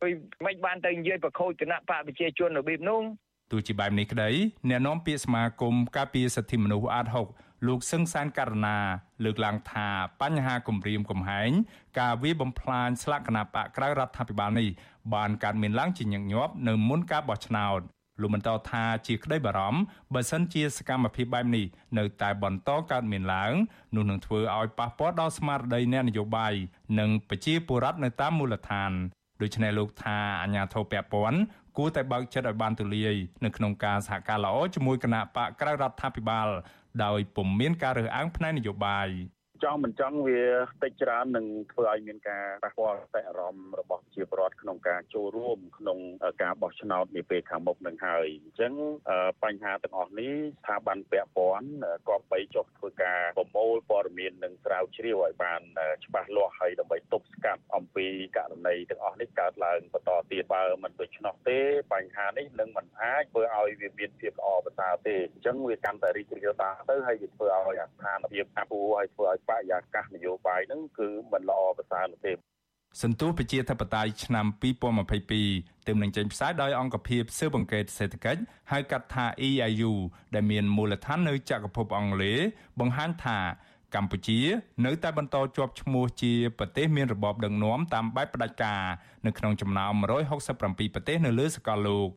S10: មិនបានទៅនិយាយប្រខូចគណៈបព្វជិជនរបៀបនោះ
S8: ទោះជាបែបនេះក្តីអ្នកនាំពាក្យសមាគមការពារសិទ្ធិមនុស្សអាត6លោកសឹងសានករណា លើកឡើងថាបញ្ហាគម្រាមកំហែងការវាយបំផ្លាញស្លាកគណបកក្រៅរដ្ឋាភិបាលនេះបានកើតមានឡើងជាញឹកញាប់នៅមុនការបោះឆ្នោតលោកបន្តថាជាក្តីបារម្ភបើសិនជាសកម្មភាពបែបនេះនៅតែបន្តកើតមានឡើងនោះនឹងធ្វើឲ្យប៉ះពាល់ដល់ស្មារតីអ្នកនយោបាយនិងប្រជាពលរដ្ឋនៅតាមមូលដ្ឋានដូច្នេះលោកថាអាញាធិបតេយ្យពាន់ គួរតែបើកចិត្តឲ្យបានទូលាយនៅក្នុងការសហការល្អជាមួយគណៈបកក្រៅរដ្ឋាភិបាលដោយពុំមានការរើសអើងផ្នែកនយោបាយ
S11: ចង់មិនចង់វាតិចច្រើននឹងធ្វើឲ្យមានការប៉ះពាល់តែអារម្មណ៍របស់ជាប្រវត្តិក្នុងការចូលរួមក្នុងការបោះឆ្នោតនាពេលខាងមុខនឹងហើយអញ្ចឹងបញ្ហាទាំងអស់នេះស្ថាប័នពាក់ព័ន្ធក៏បីចុះធ្វើការប្រមូលព័ត៌មាននិងស្រាវជ្រាវឲ្យបានច្បាស់លាស់ហើយដើម្បីទប់ស្កាត់អំពីករណីទាំងអស់នេះកើតឡើងបន្តទៀតបើមិនដូច្នោះទេបញ្ហានេះនឹងមិនអាចធ្វើឲ្យវាមានភាពល្អប្រសើរទេអញ្ចឹងវាកាន់តែរីករាលដាលទៅហើយវាធ្វើឲ្យស្ថានភាពអាប់អួរហើយធ្វើឲ្យបរិយាកាសនយោបាយហ្នឹងគឺមិនល្អប្រសើរនោះទេ
S8: សន្ទុះប្រជាធិបតេយ្យឆ្នាំ2022ទើបនឹងចេញផ្សាយដោយអង្គភាពស៊ើបអង្កេតសេដ្ឋកិច្ចហៅកាត់ថា EIU ដែលមានមូលដ្ឋាននៅចក្រភពអង់គ្លេសបង្ហាញថាកម្ពុជា នៅតែបន្តជាប់ឈ្មោះជាប្រទេសមានរបបដឹកនាំតាមបែបផ្ដាច់ការនៅក្នុងចំណោម167ប្រទេសនៅលើសកលលោក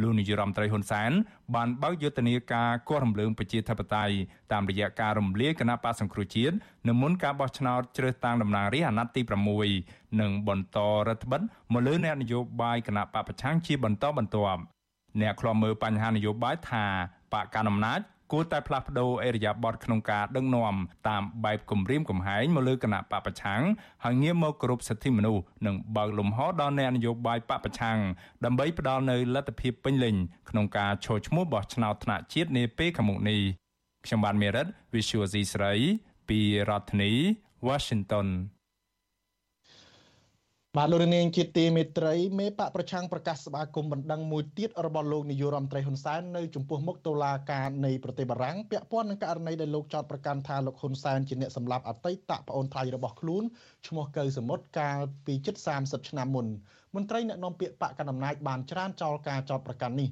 S8: លោកនាយរដ្ឋមន្ត្រីហ៊ុនសែនបានបើកយុទ្ធនាការគាស់រំលើងប្រជាធិបតេយ្យតាមរយៈការរំលាយគណៈបកសង្គ្រោះជាតិនៅមុនការបោះឆ្នោតជ្រើសតាំងតំណាងរាស្ត្រអាណត្តិទី6និងបន្តរដ្ឋបិទមកលើអ្នកនយោបាយគណៈបកប្រឆាំងជាបន្តបន្ទាប់អ្នកខ្លាំមើលបញ្ហានយោបាយថាបកកណ្ដាលអំណាច គួរតែផ្លាស់ប្ដូរអេរយាប័តក្នុងការដឹកនាំតាមបែបគម្រាមកំហែងមកលើគណៈបពប្រឆាំងហើយងាកមកគោរពសិទ្ធិមនុស្សនិងបើកលំហដល់អ្នកនយោបាយបពប្រឆាំងដើម្បីផ្ដល់នូវលទ្ធភាពពេញលេញក្នុងការឈរឈ្មោះបោះឆ្នោតថ្នាក់ជាតិនាពេលខាងមុខនេះខ្ញុំបានមេរិត Visual C ស្រីពីរដ្ឋធានី Washington
S1: បាទលោកនាងជាទីមេត្រីមេបកប្រឆាំងប្រកាសស្វាគមន៍បណ្ដឹងមួយទៀតរបស់លោកនាយករដ្ឋមន្ត្រីហ៊ុនសែននៅចំពោះមុខតុលាការនៃប្រទេសបារាំងពាក់ព័ន្ធនឹងករណីដែលលោកចោទប្រកាន់ថាលោកហ៊ុនសែនជាអ្នកសម្លាប់អតីតប្អូនថ្លៃរបស់ខ្លួនឈ្មោះកៅសមុទ្រកាលពីជិត30ឆ្នាំមុន មន្ត្រីអ្នកនាំពាក្យបកកណ្ដាលអំណាចបានច្រានចោលការចោទប្រកាន់នេះ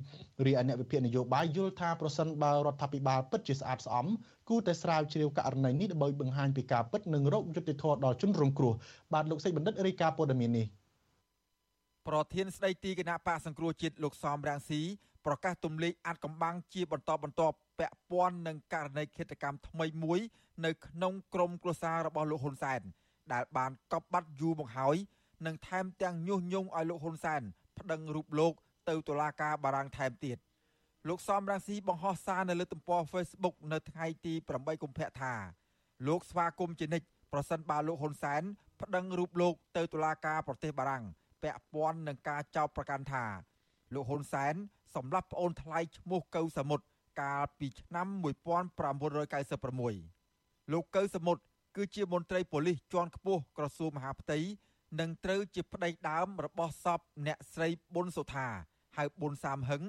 S1: រីឯអ្នកវិភាគនយោបាយយល់ថាប្រសិនបើរដ្ឋាភិបាលពិតជាស្អាតស្អំគូតែស្រាវជ្រាវករណីនេះដើម្បីបង្ហាញពីការពិតនិងរកយុត្តិធម៌ដល់ជនរងគ្រោះបាទលោកសេចបណ្ឌិតរាយការណ៍ព័ត៌មាននេះ
S12: ប្រធានស្ដីទីគណៈបកសង្គ្រោះជាតិលោកសំរាំងស៊ីប្រកាសទម្លាយអាត់កំបាំងជាបន្តបន្ទាប់ពាក់ព័ន្ធនឹងករណីឃាតកម្មថ្មីមួយ នៅក្នុងក្រមគ្រួសាររបស់លោកហ៊ុនសែនដែលបានកប់បាត់យូរមកហើយ និងថែមទាំងញុះញង់ឲ្យលោកហ៊ុនសែនប្តឹងរូបលោកទៅតុលាការបារាំងថែមទៀតលោកសំរាំងស៊ីបង្ហោះសារនៅលើទំព័រ Facebook នៅថ្ងៃទី8កុម្ភៈថាលោកស្វាគមន៍ជានិច្ចប្រសិនបើលោកហ៊ុនសែនប្តឹងរូបលោកទៅតុលាការប្រទេសបារាំងពាក់ព័ន្ធនឹងការចោទប្រកាន់ថាលោកហ៊ុនសែនសម្លាប់ប្អូនថ្លៃឈ្មោះកៅសមុទ្រកាលពីឆ្នាំ1996លោកកៅសមុទ្រគឺជាមន្ត្រីប៉ូលីសជាន់ខ្ពស់ក្រសួងមហាផ្ទៃ និងត្រូវជាប្តីដើមរបស់សពអ្នកស្រីប៊ុនសុថាហៅប៊ុនសាមហឹង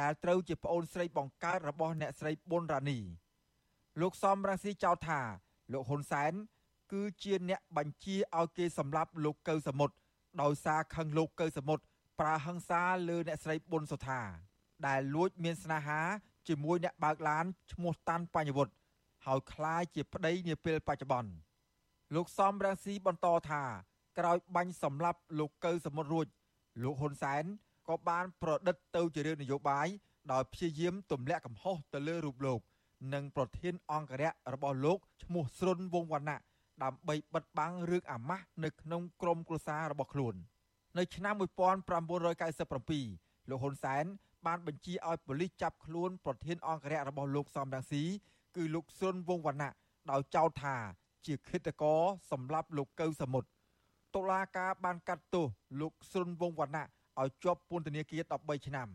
S12: ដែលត្រូវជាប្អូនស្រីបង្កើតរបស់អ្នកស្រីប៊ុនរ៉ានីលោកសំរាស៊ីចោទថាលោកហ៊ុនសែនគឺជាអ្នកបញ្ជាឲ្យគេសម្លាប់លោកកៅសមុទ្រដោយសារខឹងលោកកៅសមុទ្រប្រើហិង្សាលើអ្នកស្រីប៊ុនសុថាដែលលួចមានស្នេហាជាមួយអ្នកបើកឡានឈ្មោះតាន់បញ្ញវុឌ្ឍហើយคล้ายជាប្តីនាពេលបច្ចុប្បន្នលោកសំរាំងស៊ីបន្តថា ក្រោយបាញ់សម្លាប់លោកកៅសមុទ្ររួចលោកហ៊ុនសែនក៏បានប្រឌិតទៅជារឿងនយោបាយដោយព្យាយាមទម្លាក់កំហុសទៅលើរូបលោក និងប្រធានអង្គរៈរបស់លោកឈ្មោះស្រុនវងវណ្ណៈដើម្បីបិទបាំងរឿងអាម៉ាស់នៅក្នុងក្រុមគ្រួសាររបស់ខ្លួន នៅឆ្នាំ1997លោកហ៊ុនសែនបានបញ្ជាឲ្យប៉ូលីសចាប់ខ្លួនប្រធានអង្គរៈរបស់លោកសំរងស៊ីគឺលោកស៊ុនវងវណ្ណៈដោយចោទថាជាឃាតករសម្លាប់លោកកៅសមុទ្រ តុលាការបានកាត់ទោសលោកស៊ុនវងវណ្ណៈឲ្យជាប់ពន្ធនាគារ13ឆ្នាំ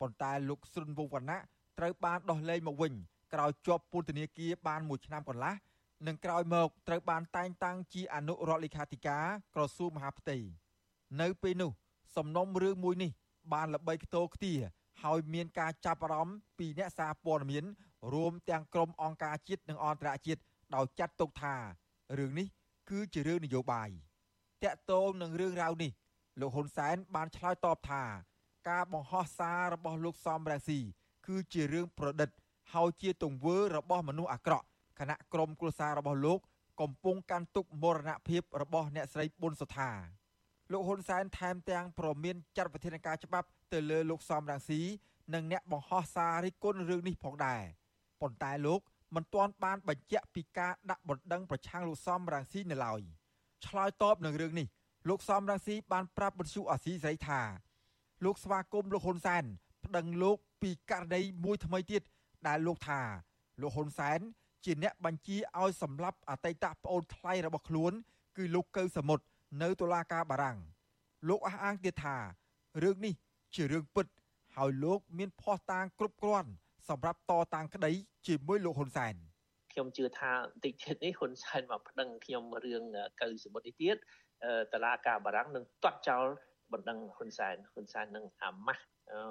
S12: ប៉ុន្តែលោកស៊ុនវងវណ្ណៈត្រូវបានដោះលែងមកវិញក្រោយជាប់ពន្ធនាគារបានមួយឆ្នាំកន្លះនិងក្រោយមកត្រូវបានតែងតាំងជាអនុរដ្ឋលេខាធិការក្រសួងមហាផ្ទៃនៅពេលនោះ សំណុំរឿងមួយនេះ បានល្បីខ្ទោខ្ទាហើយមានការចាប់អារម្មណ៍ពីអ្នកសារព័ត៌មានរួមទាំងក្រុមអង្គការជាតិនិងអន្តរជាតិដោយចាត់ទុកថារឿងនេះគឺជារឿងនយោបាយ តាក់ទងនឹងរឿងរ៉ាវនេះលោកហ៊ុនសែនបានឆ្លើយតបថា ការបង្ហោះសាររបស់លោកសំរងស៊ីគឺជារឿងប្រឌិត ហើយជាទង្វើរបស់មនុស្សអាក្រក់គណៈក្រុមគ្រួសាររបស់លោក កំពុងកាន់ទុកមរណភាពរបស់អ្នកស្រីប៊ុនសុថាលោកហ៊ុនសែនថែមទាំងប្រមានចាត់វិធានការច្បាប់ទៅលើលោកសំរងស៊ីនិងអ្នកបង្ហោះសាររិះគន់រឿងនេះផងដែរប៉ុន្តែលោកមិនទាន់បានបញ្ជាក់ពីការដាក់បណ្ដឹងប្រឆាំងលោកសំរងស៊ីនៅឡើយ ឆ្លើយតបនឹងរឿងនេះលោកសំរងស៊ីបានប្រាប់បទសុអាស៊ីសេរីថាលោកស្វាគមន៍លោកហ៊ុនសែនប្តឹងលោកពីករណីមួយថ្មីទៀតដែលលោកថាលោកហ៊ុនសែនជាអ្នកបញ្ជាឲ្យសម្លាប់អតីតប្អូនថ្លៃរបស់ខ្លួន គឺលោកកៅសមុទ្រនៅតុលាការបារាំងលោកអះអាងទៀតថារឿងនេះជារឿងពិត ហើយលោក មានភ័ស្តុតាងគ្រប់គ្រាន់សម្រាប់តតាំងក្តីជាមួយលោកហ៊ុនសែន
S13: ខ្ញុំជឿថាបន្តិចទៀតនេះហ៊ុនសែនមកប្តឹងខ្ញុំរឿងកៅសមុទ្រនេះទៀតតឡាការបារាំងនឹងទាត់ចោលបណ្ដឹងហ៊ុនសែនហ៊ុនសែននឹងអាម៉ាស់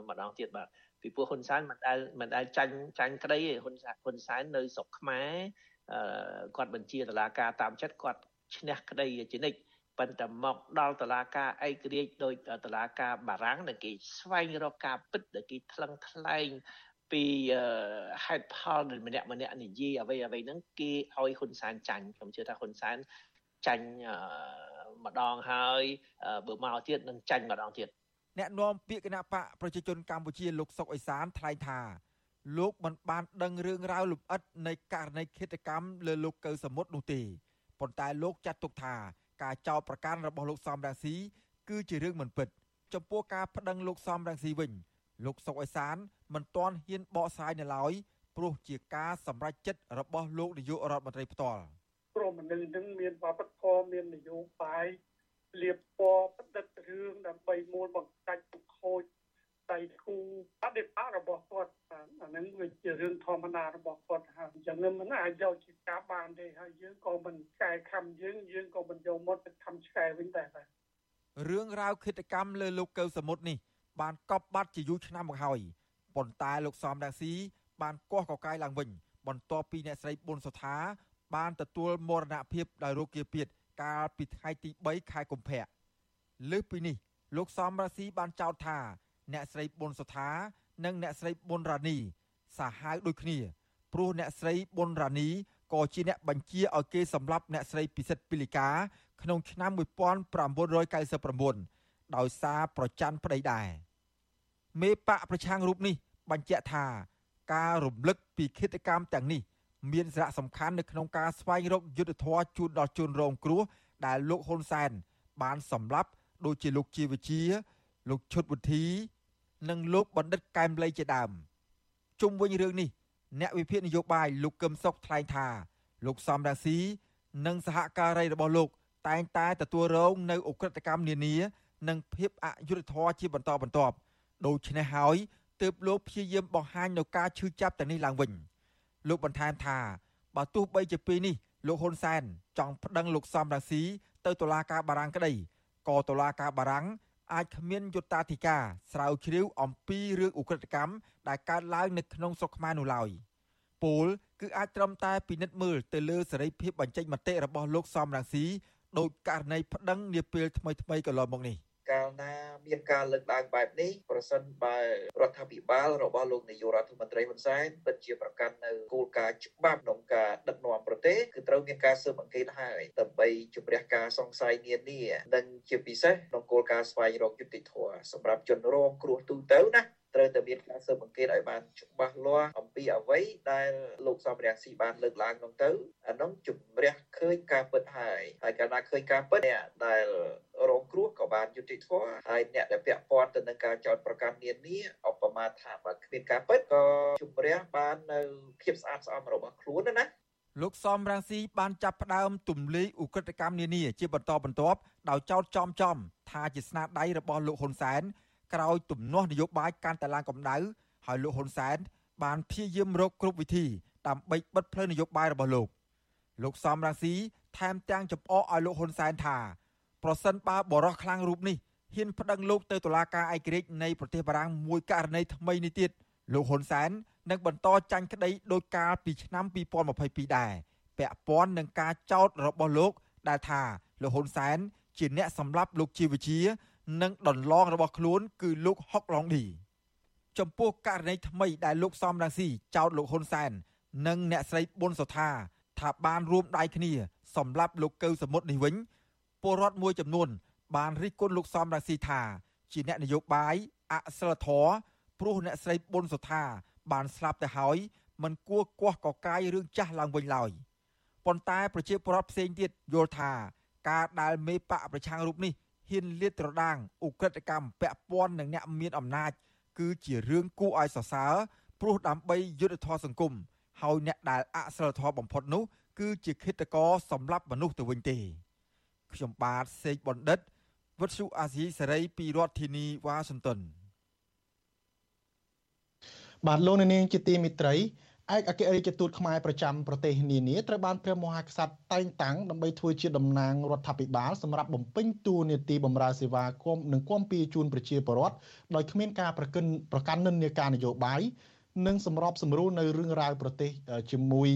S13: ម្ដងទៀតបាទពីព្រោះហ៊ុនសែនមិនដែលមិនដែលចាញ់ចាញ់ក្តីទេហ៊ុនហ៊ុនសែននៅស្រុកខ្មែរគាត់បញ្ជាតឡាការតាមចិត្តគាត់ឈ្នះក្តីជានិច្ចប៉ុន្តែមកដល់តឡាការឯករាជ្យដោយតឡាការបារាំងដែលគេស្វែងរកការពិតដែលគេថ្លឹងថ្លែង ពីហេតុផលដែលម្នាក់ម្នាក់និយាយអ្វីអ្វីហ្នឹងគេឲ្យហ៊ុនសែនចាញ់ខ្ញុំជឿថាហ៊ុនសែនចាញ់ម្ដងហើយបើមកទៀតនឹងចាញ់ម្ដងទៀត
S12: អ្នកនាំពាក្យគណៈបកប្រជាជនកម្ពុជាលោកសុកអេសានថ្លែងថាលោកមិនបានដឹងរឿងរ៉ាវលម្អិតនៃករណីឃាតកម្មលើលោកកៅសមុទ្រនោះទេប៉ុន្តែលោកចាត់ទុកថាការចោទប្រកាន់របស់លោកសំរងស៊ីគឺជារឿងមិនពិត ចំពោះការប្តឹងលោកសំរងស៊ីវិញ លោកសុកអេសានមិនទាន់ហ៊ានបកស្រាយនៅឡើយព្រោះជាការសម្រេចចិត្តរបស់លោកនាយករដ្ឋមន្ត្រីផ្ទាល់
S3: ក្រមមនុស្សនឹងមានវប្បធម៌មាននយោបាយលៀបពណ៌បដិទ្ធរឿងដើម្បីមូលបង្កាច់ទុកខូចដៃគូបដិបត្តិរបស់គាត់អានឹងវាជារឿងធម្មតារបស់គាត់ហើយអញ្ចឹងមិនអាចយកជាការបានទេហើយយើងក៏មិនកែខំយើងយើងក៏មិនយកមកទៅខំឆ្កែវិញដែរ
S12: រឿងរ៉ាវគិតកម្មលើលោកកៅសមុទ្រនេះ បានកប់បាត់ជាយូរឆ្នាំមកហើយប៉ុន្តែលោកសំរងស៊ីបានកោះកកាយឡើងវិញ បន្ទាប់ពីអ្នកស្រីប៊ុនសុថា បានទទួលមរណភាពដោយរោគគាពៀតកាលពីថ្ងៃទី3ខែកុម្ភៈលើសពីនេះ លោកសំរាស៊ីបានចោទថា អ្នកស្រីប៊ុនសុថា និងអ្នកស្រីប៊ុនរ៉ានីសាហាវដូចគ្នាព្រោះអ្នកស្រីប៊ុនរ៉ានីក៏ជាអ្នកបញ្ជាឲ្យគេសម្លាប់អ្នកស្រីពិសិដ្ឋពីលីកាក្នុងឆ្នាំ1999 ដោយសារប្រច័ណ្ឌប្តីដែរមេបកប្រឆាំងរូបនេះ បញ្ជាក់ថា ការរំលឹកពីគិតកម្មទាំងនេះ មានសារៈសំខាន់នៅក្នុងការស្វែងរកយុទ្ធធម៌ជូនដល់ជនរងគ្រោះដែលលោកហ៊ុនសែន បានសម្លាប់ដូចជាលោកជាវិជា លោកឈុតវុធី និងលោកបណ្ឌិតកែមលីជាដើមជុំវិញរឿងនេះអ្នកវិភាគនយោបាយលោកកឹមសុខថ្លែងថា លោកសំរាស៊ីនិងសហការីរបស់លោក តែងតែទទួលរងនៅអ ுக ្រិតកម្មនានា និងភាពអយុត្តិធម៌ជាបន្តបន្ទាប់ដូច្នេះហើយទើបលោកព្យាយាមបង្ហាញនៅការឈឺចាប់ទាំងនេះឡើងវិញ។លោកបន្ថែមថាបើទោះបីជាពេលនេះលោកហ៊ុនសែនចង់ប្តឹងលោកសំរងស៊ីទៅតុលាការបារាំងក្តីក៏តុលាការបារាំងអាចគ្មានយុត្តាធិការស្រាវជ្រាវអំពីរឿងឧក្រិដ្ឋកម្មដែលកើតឡើងនៅក្នុងស្រុកខ្មែរនោះឡើយពលគឺអាចត្រឹមតែពិនិត្យមើលទៅលើសេរីភាពបញ្ចេញមតិរបស់លោកសំរងស៊ីដោយករណីប្តឹងនាពេលថ្មីៗកន្លងមកនេះ។
S14: កាលណាមានការលើកឡើងបែបនេះប្រសិនបើរដ្ឋាភិបាលរបស់លោកនាយករដ្ឋមន្ត្រីហ៊ុនសែនពិតជាប្រកាន់នៅគោលការណ៍ច្បាប់ក្នុងការដឹកនាំប្រទេសគឺត្រូវមានការស៊ើបអង្កេតហើយដើម្បីជំរះការសង្ស័យនានានិងជាពិសេសក្នុងគោលការណ៍ស្វែងរកយុត្តិធម៌សម្រាប់ជនរងគ្រោះទូទៅណា ត្រូវតែមានការស៊ើបអង្កេតឲ្យបានច្បាស់លាស់អំពីអ្វីដែលលោកសំរងស៊ីបានលើកឡើងនោះទៅអានោះជំរះឃើញការពិតហើយហើយកាលណាឃើញការពិតអ្នកដែលរងគ្រោះក៏បានយុត្តិធម៌ហើយអ្នកដែលពាក់ព័ន្ធទៅនឹងការចោទប្រកាន់នានាឧបមាថាបើគ្មានការពិតក៏ជំរះបាននៅភាពស្អាតស្អំរបស់ខ្លួនណា
S12: លោកសំរងស៊ីបានចាប់ផ្ដើមទម្លាយឧក្រិដ្ឋកម្មនានាជាបន្តបន្ទាប់ដោយចោទចំចំ ថាជាស្នាដៃរបស់លោកហ៊ុនសែន ក្រោយទំនាស់នយោបាយកាន់តែឡើងកម្ដៅហើយលោកហ៊ុនសែនបានព្យាយាមរកគ្រប់វិធីដើម្បីបិទផ្លូវនយោបាយរបស់លោកលោកសំរងស៊ីថែមទាំងចំអកឲ្យលោកហ៊ុនសែនថាប្រសិនបើបរោះខ្លាំងរូបនេះហ៊ានប្តឹងលោកទៅតុលាការឯករាជ្យនៃប្រទេសបារាំងមួយករណីថ្មីនេះទៀតលោកហ៊ុនសែននឹងបន្តចាញ់ក្តីដោយកាលពីឆ្នាំ2022ដែរពាក់ព័ន្ធនឹងការចោទរបស់លោកដែលថាលោកហ៊ុនសែនជាអ្នកសម្លាប់លោកជីវជា និងដន្លងរបស់ខ្លួន គឺលោកហុកឡុងឌីចំពោះករណីថ្មីដែលលោកសំរងស៊ីចោទលោកហ៊ុនសែននិងអ្នកស្រីប៊ុនសុថាថាបានរួមដៃគ្នាសម្លាប់លោកកៅសមុទ្រនេះវិញពលរដ្ឋមួយចំនួន បានរិះគន់លោកសំរងស៊ីថា ជាអ្នកនយោបាយអសិលធម៌ព្រោះអ្នកស្រីប៊ុនសុថា បានស្លាប់ទៅហើយមិនគួរគាស់កកាយរឿងចាស់ឡើងវិញឡើយប៉ុន្តែប្រជាពលរដ្ឋផ្សេងទៀតយល់ថា ការដែលមេបកប្រឆាំងរូបនេះ ហ៊ានលាតត្រដាងឧក្រិដ្ឋកម្មពាក់ព័ន្ធនឹងអ្នកមានអំណាច គឺជារឿងគួរឲ្យសរសើរព្រោះដើម្បីយុទ្ធធម៌សង្គមហើយអ្នកដែលអសិលធម៌បំផុតនោះ គឺជាឃាតករសម្លាប់មនុស្សទៅវិញទេខ្ញុំបាទសេកបណ្ឌិតវុទ្ធុអាស៊ីសេរីពីរដ្ឋធានីវ៉ាស៊ីនតោន
S1: បាទលោកនាងជាទីមិត្តរី ឯកអគ្គរដ្ឋទូតខ្មែរប្រចាំប្រទេសនានាត្រូវបានព្រះមហាក្សត្រតែងតាំងដើម្បីធ្វើជាតំណាងរដ្ឋាភិបាលសម្រាប់បំពេញតួនាទីបម្រើសេវាគមនិងគាំពៀជូនប្រជាពលរដ្ឋដោយគ្មានការប្រកិនប្រកាន់និន្នាការនយោបាយនិងសម្របសម្រួលនៅរឿងរ៉ាវប្រទេសជាមួយ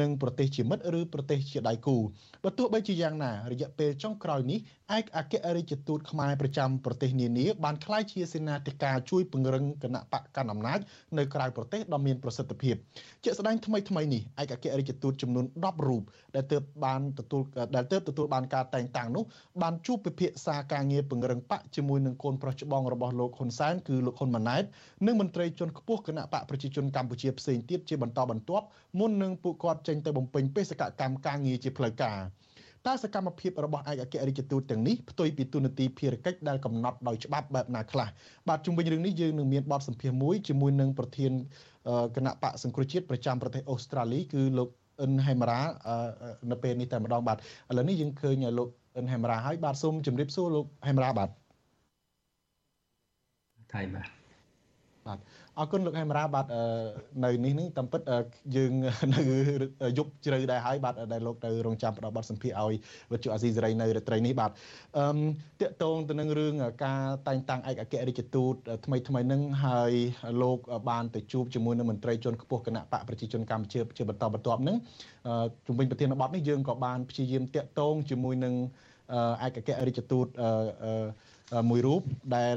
S1: នឹងប្រទេសជាមិត្តឬប្រទេសជាដៃគូបើទោះបីជាយ៉ាងណារយៈពេលចុងក្រោយនេះ ឯកអគ្គរដ្ឋទូតខ្មែរប្រចាំប្រទេសនានាបានក្លាយជាសេនាធិការជួយពង្រឹងគណៈបកកណ្ដាលអំណាចនៅក្រៅប្រទេសដ៏មានប្រសិទ្ធភាពជាក់ស្ដែងថ្មីថ្មីនេះឯកអគ្គរដ្ឋទូតចំនួន10រូបដែលទើបបានទទួលដែលទើបទទួលបានការតែងតាំងនោះបានជួបពិភាក្សាការងារពង្រឹងបកជាមួយនឹងកូនប្រុសច្បងរបស់លោកហ៊ុនសែនគឺលោកហ៊ុនម៉ាណែតនិងមន្ត្រីជាន់ខ្ពស់គណៈបកប្រជាជនកម្ពុជាផ្សេងទៀតជាបន្តបន្ទាប់មុននឹងពួកគាត់ចេញទៅបំពេញបេសកកម្មការងារជាផ្លូវការ តើសកម្មភាពរបស់ឯកអគ្គរដ្ឋទូតទាំងនេះផ្ទុយពីទូនាទីភារកិច្ចដែលកំណត់ដោយច្បាប់បែបណាខ្លះបាទជុំវិញរឿងនេះយើងនឹងមានបទសម្ភាសន៍មួយជាមួយនឹងប្រធានគណៈបកសង្គ្រោះជាតិប្រចាំប្រទេសអូស្ត្រាលីគឺលោកអ៊ិនហេមរ៉ានៅពេលនេះតែម្ដងបាទឥឡូវនេះយើងឃើញលោកអ៊ិនហេមរ៉ាហើយបាទសូមជម្រាបសួរលោកហេមរ៉ាបាទ
S15: ថៃបាទ
S1: បាទ អរគុណលោកហេមរាបាទនៅនេះនេះតាមពិតយើងនៅយប់ជ្រៅដែរហើយបាទដែលលោកទៅរងចាំផ្ដល់បទសម្ភាសឲ្យវិទ្យុអាស៊ីសេរីនៅរាត្រីនេះបាទអឺតកតងទៅនឹងរឿងការតែងតាំងឯកអគ្គរដ្ឋទូតថ្មីថ្មីនឹងហើយលោកបានទៅជួបជាមួយនឹងមន្ត្រីជាន់ខ្ពស់គណៈបកប្រជាជនកម្ពុជាជាបន្តបន្ទាប់នឹងជំវិញប្រធានបទនេះយើងក៏បានព្យាយាមតកតងជាមួយនឹងឯកអគ្គរដ្ឋទូតអឺ មួយរូបដែល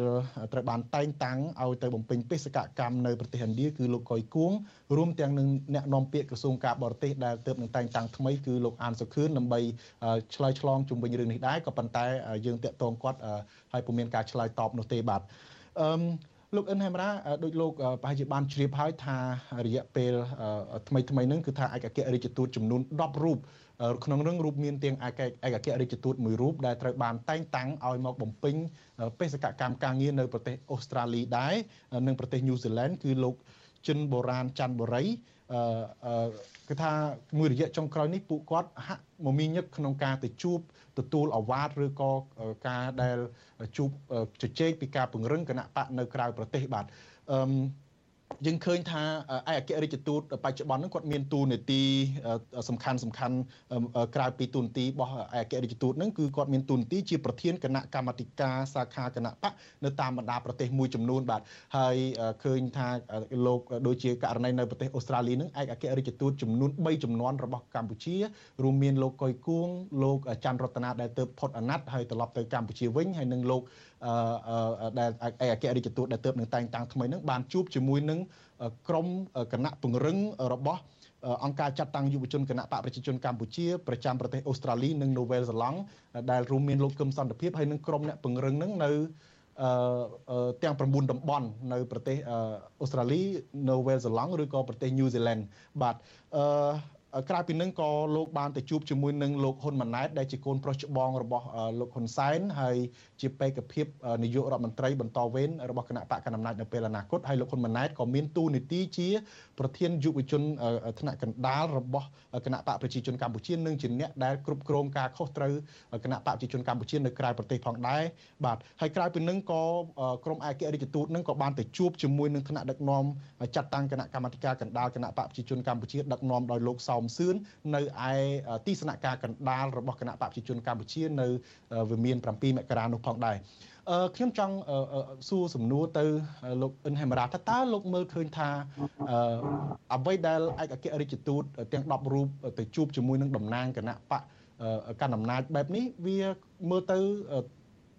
S1: ត្រូវបានតែងតាំងឲ្យទៅបំពេញបេសកកម្មនៅប្រទេសឥណ្ឌាគឺលោកកុយគួងរួមទាំងនឹងអ្នកនាំពាក្យក្រសួងការបរទេសដែលទើបនឹងតែងតាំងថ្មីគឺលោកអានសុខឿនដើម្បីឆ្លើយឆ្លងជុំវិញរឿងនេះដែរក៏ប៉ុន្តែយើងតាក់ទងគាត់ហើយពុំមានការឆ្លើយតបនោះទេបាទអឺលោកអិនហេមរ៉ាដូចលោកប្រហែលជាបានជ្រាបហើយថារយៈពេលថ្មីថ្មីហ្នឹងគឺថាឯកអគ្គរដ្ឋទូតចំនួន10រូប ក្នុងរឿងរូបមានទាំងឯកឯកអគ្គរដ្ឋទូតមួយរូបដែលត្រូវបានតែងតាំងឲ្យមកបំពេញបេសកកម្មការងារនៅប្រទេសអូស្ត្រាលីដែរនិងប្រទេសញូហ្សេឡង់គឺលោកចិនបូរ៉ានច័ន្ទបូរីអឺគឺថាមួយរយៈចុងក្រោយនេះពួកគាត់ហាក់មមាញឹកក្នុងការទៅជួបទទួលអវ៉ាតឬក៏ការដែលជួបជជែកពីការពង្រឹងគណៈបកនៅក្រៅប្រទេសបាទអឺ យើងឃើញថាឯកអគ្គរដ្ឋទូតបច្ចុប្បន្នហ្នឹងគាត់មានតួនាទីសំខាន់សំខាន់ក្រៅពីតួនាទីរបស់ឯកអគ្គរដ្ឋទូតហ្នឹងគឺគាត់មានតួនាទីជាប្រធានគណៈកម្មាធិការសាខាគណៈបកនៅតាមបណ្ដាប្រទេសមួយចំនួនបាទហើយឃើញថាលោកដូចជាករណីនៅប្រទេសអូស្ត្រាលីហ្នឹងឯកអគ្គរដ្ឋទូតចំនួន3ចំនួនរបស់កម្ពុជារួមមានលោកកុយគួងលោកច័ន្ទរតនាដែលទៅផុតអាណត្តិហើយត្រឡប់ទៅកម្ពុជាវិញហើយនិងលោក ដែលឯកអគ្គរដ្ឋទូតដែលទៅនឹងតែងតាំងថ្មីនឹងបានជួបជាមួយនឹងក្រុមគណៈពង្រឹងរបស់អង្គការចាត់តាំងយុវជនគណៈបកប្រជាជនកម្ពុជាប្រចាំប្រទេសអូស្ត្រាលីនិងនូវែលសេឡង់ដែលរួមមានលោកកឹមសន្តិភាពហើយនិងក្រុមអ្នកពង្រឹងនឹងនៅអឺទាំង9តំបន់នៅប្រទេសអូស្ត្រាលីនូវែលសេឡង់ឬក៏ប្រទេសញូហ្សេឡង់បាទអឺ ក្រៅពីនឹងក៏លោកបានទៅជួបជាមួយនឹងលោកហ៊ុនម៉ាណែតដែលជាកូនប្រុសច្បងរបស់លោកហ៊ុនសែនហើយជាបេក្ខភាពនាយករដ្ឋមន្ត្រីបន្តវេនរបស់គណៈបកកណ្ដាលអំណាចនៅពេលអនាគតហើយលោកហ៊ុនម៉ាណែតក៏មានតួនាទីជា ប្រធានយុវជនថ្នាក់កណ្ដាលរបស់គណៈបកប្រជាជនកម្ពុជានិងជាអ្នកដែលគ្រប់គ្រងការខុសត្រូវគណៈបកប្រជាជនកម្ពុជានៅក្រៅប្រទេសផងដែរបាទហើយក្រៅពីនឹងក៏ក្រុមឯករាជ្យទូតនឹងក៏បានទៅជួបជាមួយនឹងថ្នាក់ដឹកនាំចាត់តាំងគណៈកម្មាធិការកណ្ដាលគណៈបកប្រជាជនកម្ពុជាដឹកនាំដោយលោកសោមសឿននៅឯទីស្នាក់ការកណ្ដាលរបស់គណៈបកប្រជាជនកម្ពុជានៅវិមាន7មករានោះផងដែរអឺខ្ញុំចង់សួរសំណួរទៅលោកអ៊ិនហេមរ៉ាថាតើលោកមើលឃើញថាអឺអ្វីដែលឯកអគ្គរដ្ឋទូតទាំង10រូបទៅជួបជាមួយនឹងតំណាងគណៈបកកណ្ដាលអំណាចបែបនេះវាមើលទៅ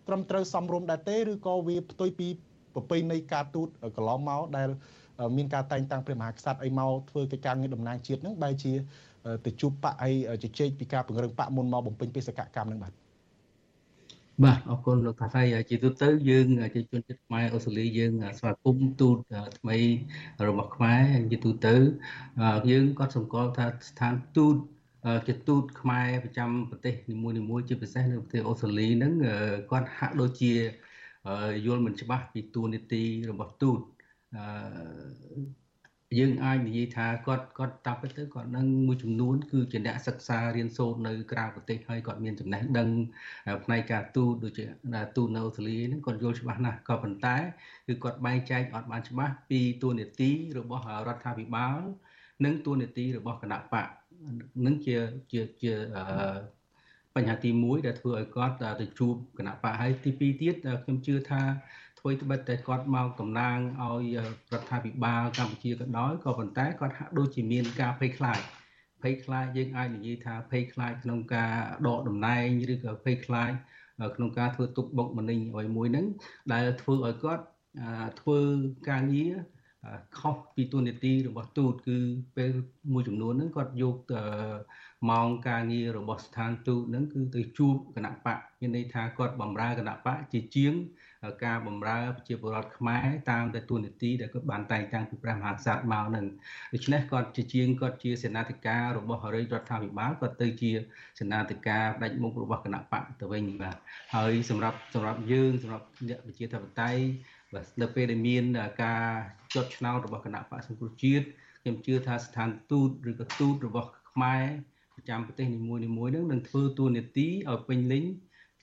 S1: ត្រឹមត្រូវសមរម្យដែរទេឬក៏វាផ្ទុយពីប្រពៃណីការទូតកន្លងមកដែល មានការតែងតាំងព្រះមហាក្សត្រអីមកធ្វើកិច្ចការងារតំណាងជាតិហ្នឹងបែរជាទៅជួបបកអីជជែកពីការពង្រឹងបកមុនមកបំពេញបេសកកម្មហ្នឹងបាទ
S15: បាទអរគុណលោកថាថៃជាទូទៅយើងជាជនជាតិខ្មែរអូស្ត្រាលីយើងស្វាគមន៍ទូតថ្មីរបស់ខ្មែរជាទូទៅយើងក៏សម្គាល់ថាស្ថានទូតជាទូតខ្មែរប្រចាំប្រទេសនីមួយៗជាពិសេសនៅប្រទេសអូស្ត្រាលីហ្នឹងគាត់ហាក់ដូចជាយល់មិនច្បាស់ពីតួនាទីរបស់ទូត យើងអាចនិយាយថាគាត់គាត់តាមពិតទៅគាត់នឹងមួយចំនួនគឺជាអ្នកសិក្សារៀនសូត្រនៅក្រៅប្រទេសហើយគាត់មានចំណេះដឹងផ្នែកការទូតដូចជាទូតនៅអូស្ត្រាលីហ្នឹងគាត់យល់ច្បាស់ណាស់ក៏ប៉ុន្តែគឺគាត់បែងចែកអត់បានច្បាស់ពីតួនាទីរបស់រដ្ឋាភិបាលនិងតួនាទីរបស់គណៈបកនឹងជាជាជាបញ្ហាទី1ដែលធ្វើឲ្យគាត់ទៅជួបគណៈបកហើយទី2ទៀតខ្ញុំជឿថា អ្វីត្បិតតែគាត់មកតំណាងឲ្យរដ្ឋាភិបាលកម្ពុជាក៏ដោយក៏ប៉ុន្តែគាត់ហាក់ដូចជាមានការភ័យខ្លាចភ័យខ្លាចយើងអាចនិយាយថាភ័យខ្លាចក្នុងការដកតំណែងឬក៏ភ័យខ្លាចក្នុងការធ្វើទុកបុកម្នេញអ្វីមួយហ្នឹងដែលធ្វើឲ្យគាត់ធ្វើការងារខុសពីទូនាទីរបស់ទូតគឺពេលមួយចំនួនហ្នឹងគាត់យកម៉ោងការងាររបស់ស្ថានទូតហ្នឹងគឺទៅជួបគណៈបកមានន័យថាគាត់បម្រើគណៈបកជាជាង ការបម្រើប្រជាពលរដ្ឋខ្មែរតាមតែទូនីតិដែលគាត់បានតែងតាំងពីព្រះមហាក្សត្រមកនឹងដូច្នេះគាត់ជាជាងគាត់ជាសេនាធិការរបស់រាជរដ្ឋាភិបាលគាត់ទៅជាសេនាធិការផ្ដាច់មុខរបស់គណៈបកទៅវិញបាទហើយសម្រាប់សម្រាប់យើងសម្រាប់អ្នកប្រជាធិបតេយ្យបាទនៅពេលដែលមានការចុតឆ្នោតរបស់គណៈបកសង្គ្រោះជាតិខ្ញុំជឿថាស្ថានទូតឬក៏ទូតរបស់ខ្មែរប្រចាំប្រទេសនីមួយៗនឹងនឹងធ្វើតួនាទីឲ្យពេញលេញ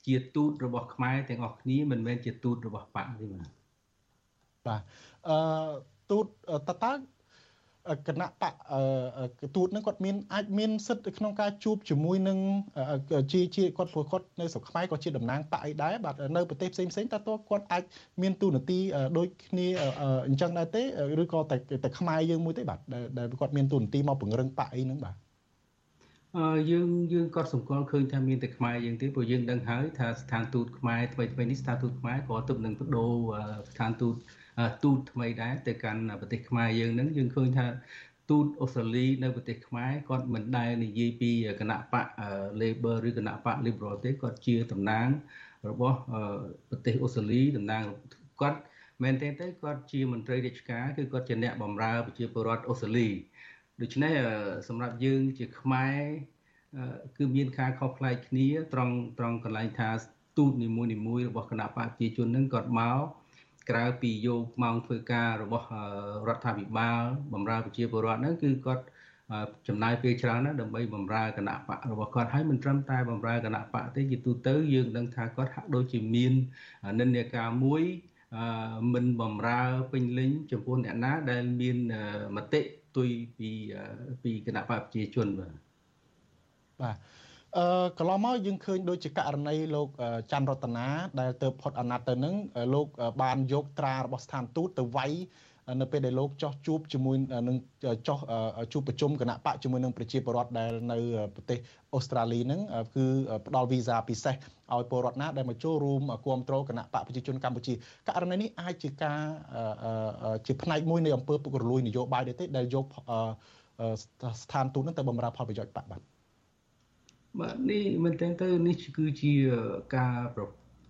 S15: ជាទូតរបស់ខ្មែរទាំងអស់គ្នាមិនមែនជាទូតរបស់បកទេបាទ
S1: បាទអឺទូតតតើគណៈបកទូតនឹងគាត់មានអាចមានសិទ្ធិក្នុងការជួបជាមួយនឹងជាជាគាត់ព្រោះគាត់នៅស្រុកខ្មែរក៏ជាតំណាងបកអីដែរបាទនៅប្រទេសផ្សេងផ្សេងតើតើគាត់អាចមានទូនាទីដូចគ្នាអញ្ចឹងដែរទេឬក៏តែតែខ្មែរយើងមួយទេបាទដែលគាត់មានទូនាទីមកពង្រឹងបកអីហ្នឹងបាទ
S15: អឺ យើងយើងក៏សម្គាល់ឃើញថាមានតែខ្មែរយើងទេព្រោះយើងដឹងហើយថាស្ថានទូតខ្មែរថ្មីថ្មីនេះស្ថានទូតខ្មែរក៏ទើបនឹងបដូរស្ថានទូតទូតថ្មីដែរទៅកាន់ប្រទេសខ្មែរយើងនឹងយើងឃើញថាទូតអូស្ត្រាលីនៅប្រទេសខ្មែរគាត់មិនដែលនិយាយពីគណៈបក Labor ឬគណៈបក Liberal ទេគាត់ជាតំណាងរបស់ប្រទេសអូស្ត្រាលីតំណាងគាត់មែនទេទៅគាត់ជាមន្ត្រីរាជការគឺគាត់ជាអ្នកបម្រើប្រជាពលរដ្ឋអូស្ត្រាលី ដូច្នេះសម្រាប់យើងជាខ្មែរគឺមានការខុសប្លែកគ្នាត្រង់ត្រង់កន្លែងថាទូតនីមួយនីមួយរបស់គណៈបកប្រជាជននឹងគាត់មកក្រៅពីយកម៉ោងធ្វើការរបស់រដ្ឋាភិបាលបម្រើប្រជាពលរដ្ឋហ្នឹងគឺគាត់ចំណាយពេលច្រើនណាស់ដើម្បីបម្រើគណៈបករបស់គាត់ហើយមិនត្រឹមតែបម្រើគណៈបកទេជាទូទៅយើងដឹងថាគាត់ហាក់ដូចជាមាននិន្នាការមួយមិនបម្រើពេញលេញចំពោះអ្នកណាដែលមានមតិផ្ទុយពីពីគណៈបកប្រជាជនបាទ
S1: បាទអឺកន្លងមកយើងឃើញដូចជាករណីលោកច័ន្ទរតនាដែលទៅផុតអាណត្តិទៅនឹងលោកបានយកត្រារបស់ស្ថានទូតទៅវាយ នៅពេលដែលលោកចោះជួបជាមួយនឹងចោះជួបប្រជុំគណៈបកជាមួយនឹងប្រជាពលរដ្ឋដែលនៅប្រទេសអូស្ត្រាលីហ្នឹងគឺផ្ដល់វីសាពិសេសឲ្យពលរដ្ឋណាដែលមកចូលរួមគ្រប់គ្រងគណៈបកប្រជាជនកម្ពុជាករណីនេះអាចជាការជាផ្នែកមួយនៃអង្គើពុករលួយនយោបាយដែរទេដែលយកស្ថានទូតហ្នឹងទៅបម្រើផលប្រយោជន៍បកបាទ
S15: បាទនេះមែនតើទៅនេះគឺជាការ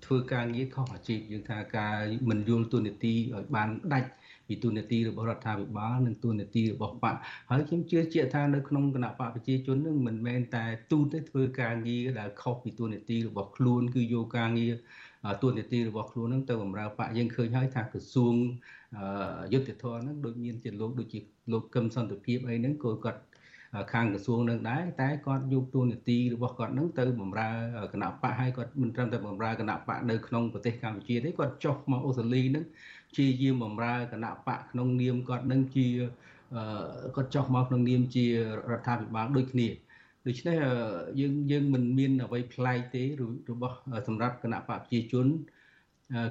S15: ធ្វើការងារខុសអាជីពយើងថាការមិនយល់ទូនីតិឲ្យបានដាច់ពីទូនាទីរបស់រដ្ឋាភិបាលនិងទូនាទីរបស់បកហើយខ្ញុំជឿជាក់ថានៅក្នុងគណៈបកប្រជាជននឹងមិនមែនតែទូទេធ្វើការងារដែលខុសពីទូនាទីរបស់ខ្លួនគឺយកការងារទូនាទីរបស់ខ្លួននឹងទៅបម្រើបកយើងឃើញហើយថាក្រសួងយុទ្ធធរនឹងដូចមានជាលោកដូចជាលោកកឹមសន្តិភាពអីហ្នឹងក៏គាត់ ខាងក្រសួងនឹងដែរតែគាត់យកទូនាទីរបស់គាត់នឹងទៅបម្រើគណៈបកហើយគាត់មិនត្រឹមតែបម្រើគណៈបកនៅក្នុងប្រទេសកម្ពុជាទេគាត់ចុះមកអូស្ត្រាលីនឹងជាយាមបម្រើគណៈបកក្នុងនាមគាត់នឹងជាគាត់ចុះមកក្នុងនាមជារដ្ឋាភិបាលដូចគ្នាដូច្នេះយើងយើងមិនមានអ្វីប្លែកទេរបស់សម្រាប់គណៈបកប្រជាជន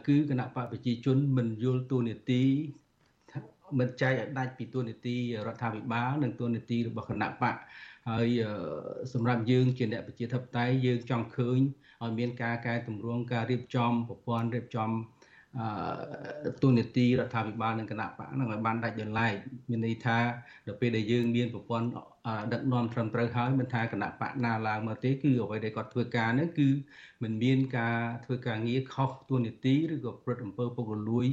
S15: គឺគណៈបកប្រជាជនមិនយល់ទូនីតិ មិនចែកឲ្យដាច់ពីទូនីតិរដ្ឋាភិបាលនិងទូនីតិរបស់គណៈបកហើយសម្រាប់យើងជាអ្នកប្រជាធិបតេយ្យយើងចង់ឃើញឲ្យមានការកែតម្រង់ការរៀបចំប្រព័ន្ធរៀបចំទូនីតិរដ្ឋាភិបាលនិងគណៈបកនឹងឲ្យបានដាច់ដោយឡែកមានន័យថាដល់ពេលដែលយើងមានប្រព័ន្ធ ដឹកនាំត្រឹមត្រូវហើយមិនថាគណៈបកណាឡើងមកទេគឺអ្វីដែលគាត់ធ្វើការនេះគឺមិនមានការធ្វើការងារខុសទូនីតិឬក៏ព្រឹត្តអំពើពុករលួយ